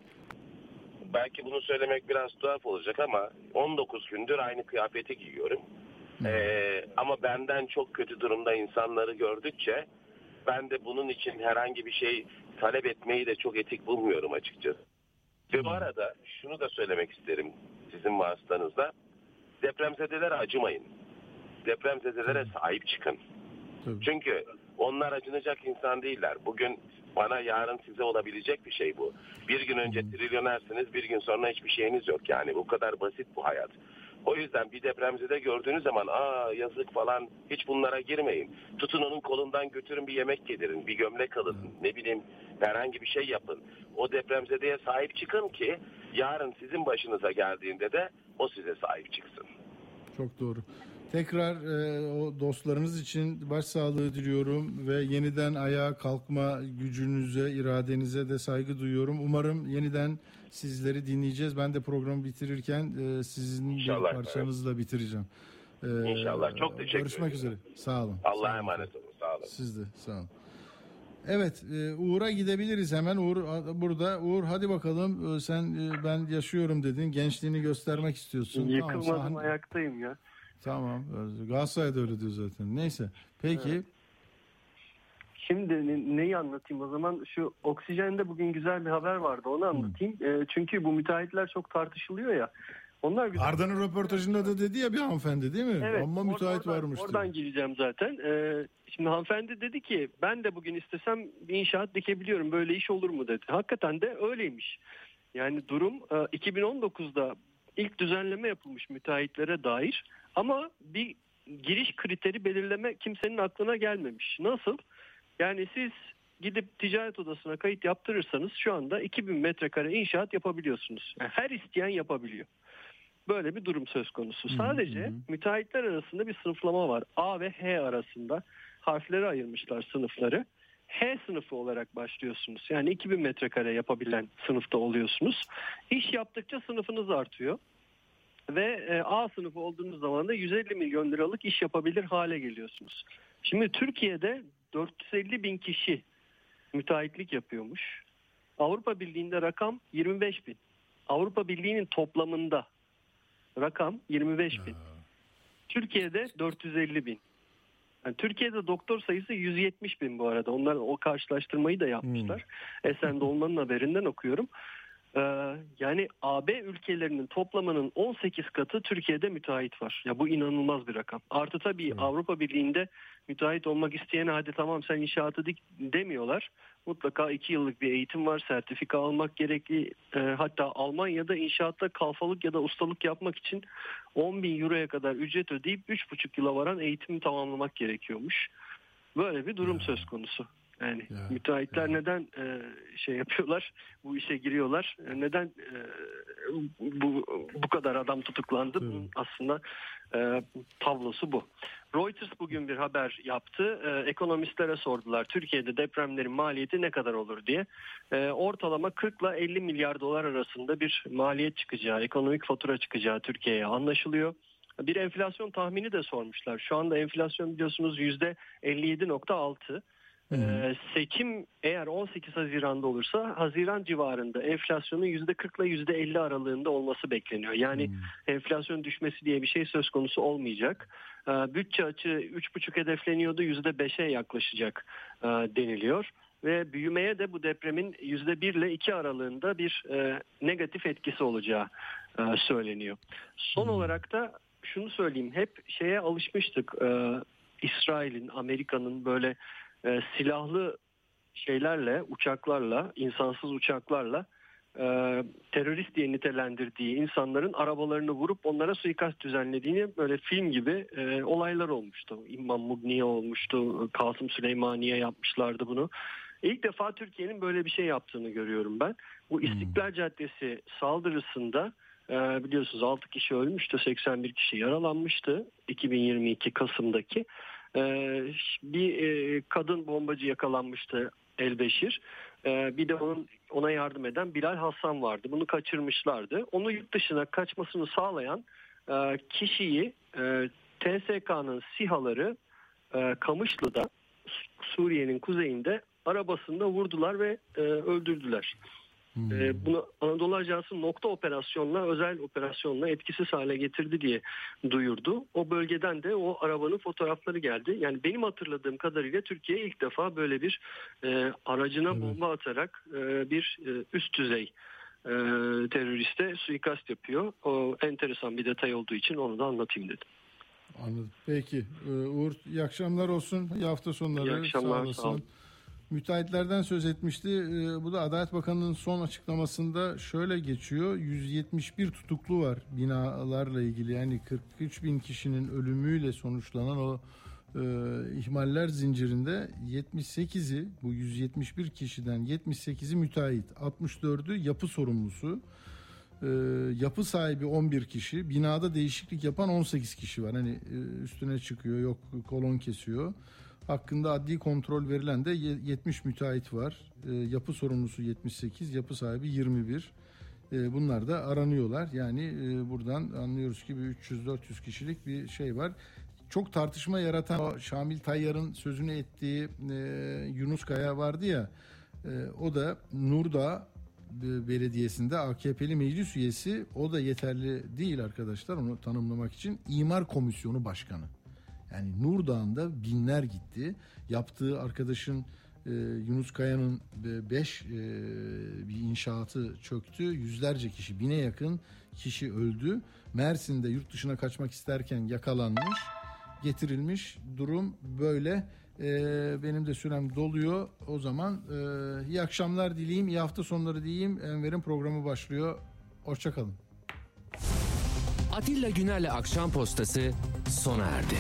belki bunu söylemek biraz tuhaf olacak ama 19 gündür aynı kıyafeti giyiyorum. Ee, ama benden çok kötü durumda insanları gördükçe ben de bunun için herhangi bir şey talep etmeyi de çok etik bulmuyorum açıkçası. Ve bu arada şunu da söylemek isterim sizin vasıtanızda. Depremzedelere acımayın. Depremzedelere sahip çıkın. Çünkü onlar acınacak insan değiller. Bugün bana yarın size olabilecek bir şey bu. Bir gün önce trilyonersiniz, bir gün sonra hiçbir şeyiniz yok yani. Bu kadar basit bu hayat. O yüzden bir depremzede gördüğünüz zaman aa yazık falan hiç bunlara girmeyin. Tutun onun kolundan götürün bir yemek yedirin, bir gömlek alın, ne bileyim herhangi bir şey yapın. O depremzedeye sahip çıkın ki yarın sizin başınıza geldiğinde de o size sahip çıksın. Çok doğru. Tekrar e, o dostlarınız için başsağlığı diliyorum ve yeniden ayağa kalkma gücünüze, iradenize de saygı duyuyorum. Umarım yeniden sizleri dinleyeceğiz. Ben de programı bitirirken e, sizin İnşallah, parçanızla evet. bitireceğim. E, İnşallah. Çok teşekkür Görüşmek üzere. Sağ olun. Allah'a emanet olun. Sağ olun. Siz de sağ olun. Evet e, Uğur'a gidebiliriz hemen Uğur burada Uğur hadi bakalım e, sen e, ben yaşıyorum dedin gençliğini göstermek istiyorsun. Yıkılmadım tamam, sahne... ayaktayım ya. Tamam. Galatasaray da öyle diyor zaten. Neyse. Peki. Evet. Şimdi neyi anlatayım o zaman? Şu oksijende bugün güzel bir haber vardı. Onu anlatayım. E, çünkü bu müteahhitler çok tartışılıyor ya. Onlar güzel. Arda'nın röportajında da dedi ya bir hanımefendi değil mi? Evet. Ama müteahhit oradan, varmış. Oradan diyor. gireceğim zaten. Ee, şimdi hanımefendi dedi ki ben de bugün istesem bir inşaat dikebiliyorum. Böyle iş olur mu dedi. Hakikaten de öyleymiş. Yani durum 2019'da e, ilk düzenleme yapılmış müteahhitlere dair ama bir giriş kriteri belirleme kimsenin aklına gelmemiş. Nasıl? Yani siz gidip ticaret odasına kayıt yaptırırsanız şu anda 2000 metrekare inşaat yapabiliyorsunuz. Yani her isteyen yapabiliyor. Böyle bir durum söz konusu. Sadece müteahhitler arasında bir sınıflama var. A ve H arasında harfleri ayırmışlar sınıfları. H sınıfı olarak başlıyorsunuz. Yani 2000 metrekare yapabilen sınıfta oluyorsunuz. İş yaptıkça sınıfınız artıyor ve e, A sınıfı olduğunuz zaman da 150 milyon liralık iş yapabilir hale geliyorsunuz. Şimdi Türkiye'de 450 bin kişi müteahhitlik yapıyormuş. Avrupa Birliği'nde rakam 25 bin. Avrupa Birliği'nin toplamında rakam 25 bin. Türkiye'de 450 bin. Yani Türkiye'de doktor sayısı 170 bin bu arada. Onlar o karşılaştırmayı da yapmışlar. Hmm. Esen'de olmanın haberinden okuyorum. Ee, yani AB ülkelerinin toplamının 18 katı Türkiye'de müteahhit var. Ya bu inanılmaz bir rakam. Artı tabii hmm. Avrupa Birliği'nde müteahhit olmak isteyene hadi tamam sen inşaatı dik demiyorlar. Mutlaka 2 yıllık bir eğitim var, sertifika almak gerekli. E, hatta Almanya'da inşaatta kalfalık ya da ustalık yapmak için 10 bin euroya kadar ücret ödeyip 3,5 yıla varan eğitimi tamamlamak gerekiyormuş. Böyle bir durum söz konusu. Yani ya, müteahhitler ya. neden e, şey yapıyorlar, bu işe giriyorlar? E, neden e, bu bu kadar adam tutuklandı? Evet. Aslında e, tablosu bu. Reuters bugün bir haber yaptı. E, ekonomistlere sordular Türkiye'de depremlerin maliyeti ne kadar olur diye. E, ortalama 40 ile 50 milyar dolar arasında bir maliyet çıkacağı, ekonomik fatura çıkacağı Türkiye'ye anlaşılıyor. Bir enflasyon tahmini de sormuşlar. Şu anda enflasyon biliyorsunuz %57.6. Seçim eğer 18 Haziran'da olursa Haziran civarında enflasyonun %40 ile %50 aralığında olması bekleniyor. Yani hmm. enflasyon düşmesi diye bir şey söz konusu olmayacak. Bütçe açığı 3,5 hedefleniyordu %5'e yaklaşacak deniliyor. Ve büyümeye de bu depremin %1 ile 2 aralığında bir negatif etkisi olacağı söyleniyor. Son hmm. olarak da şunu söyleyeyim hep şeye alışmıştık. İsrail'in, Amerika'nın böyle e, silahlı şeylerle, uçaklarla, insansız uçaklarla e, terörist diye nitelendirdiği insanların arabalarını vurup onlara suikast düzenlediğini böyle film gibi e, olaylar olmuştu. İmam Mugniye olmuştu, Kasım Süleymaniye yapmışlardı bunu. İlk defa Türkiye'nin böyle bir şey yaptığını görüyorum ben. Bu hmm. İstiklal Caddesi saldırısında e, biliyorsunuz 6 kişi ölmüştü, 81 kişi yaralanmıştı 2022 Kasım'daki. Ee, bir e, kadın bombacı yakalanmıştı Elbeşir. Ee, bir de onun ona yardım eden Bilal Hasan vardı. Bunu kaçırmışlardı. Onu yurt dışına kaçmasını sağlayan e, kişiyi e, TSK'nın SİHA'ları Kamışlı'da Suriye'nin kuzeyinde arabasında vurdular ve öldürdüler. Hmm. E, bunu Anadolu Ajansı nokta operasyonla özel operasyonla etkisiz hale getirdi diye duyurdu. O bölgeden de o arabanın fotoğrafları geldi. Yani benim hatırladığım kadarıyla Türkiye ilk defa böyle bir e, aracına evet. bomba atarak e, bir e, üst düzey e, teröriste suikast yapıyor. O enteresan bir detay olduğu için onu da anlatayım dedim. Anladım. Peki. Ee, Uğur iyi akşamlar olsun. İyi hafta sonları. İyi akşamlar. Sağ olasın. Sağ olun müteahhitlerden söz etmişti. Ee, bu da Adalet Bakanı'nın son açıklamasında şöyle geçiyor. 171 tutuklu var binalarla ilgili. Yani 43 bin kişinin ölümüyle sonuçlanan o e, ihmaller zincirinde 78'i bu 171 kişiden 78'i müteahhit, 64'ü yapı sorumlusu, e, yapı sahibi 11 kişi, binada değişiklik yapan 18 kişi var. Hani e, üstüne çıkıyor, yok kolon kesiyor hakkında adli kontrol verilen de 70 müteahhit var. E, yapı sorumlusu 78, yapı sahibi 21. E, bunlar da aranıyorlar. Yani e, buradan anlıyoruz ki bir 300-400 kişilik bir şey var. Çok tartışma yaratan o Şamil Tayyar'ın sözünü ettiği e, Yunus Kaya vardı ya. E, o da Nurdağ e, Belediyesi'nde AKP'li meclis üyesi. O da yeterli değil arkadaşlar onu tanımlamak için. İmar Komisyonu Başkanı. Yani Nurdağ'ında binler gitti. Yaptığı arkadaşın e, Yunus Kaya'nın 5 e, bir inşaatı çöktü. Yüzlerce kişi, bine yakın kişi öldü. Mersin'de yurt dışına kaçmak isterken yakalanmış, getirilmiş. Durum böyle. E, benim de sürem doluyor. O zaman e, iyi akşamlar dileyim, iyi hafta sonları diyeyim. Enver'in programı başlıyor. Hoşçakalın. Atilla Güner'le Akşam Postası sona erdi.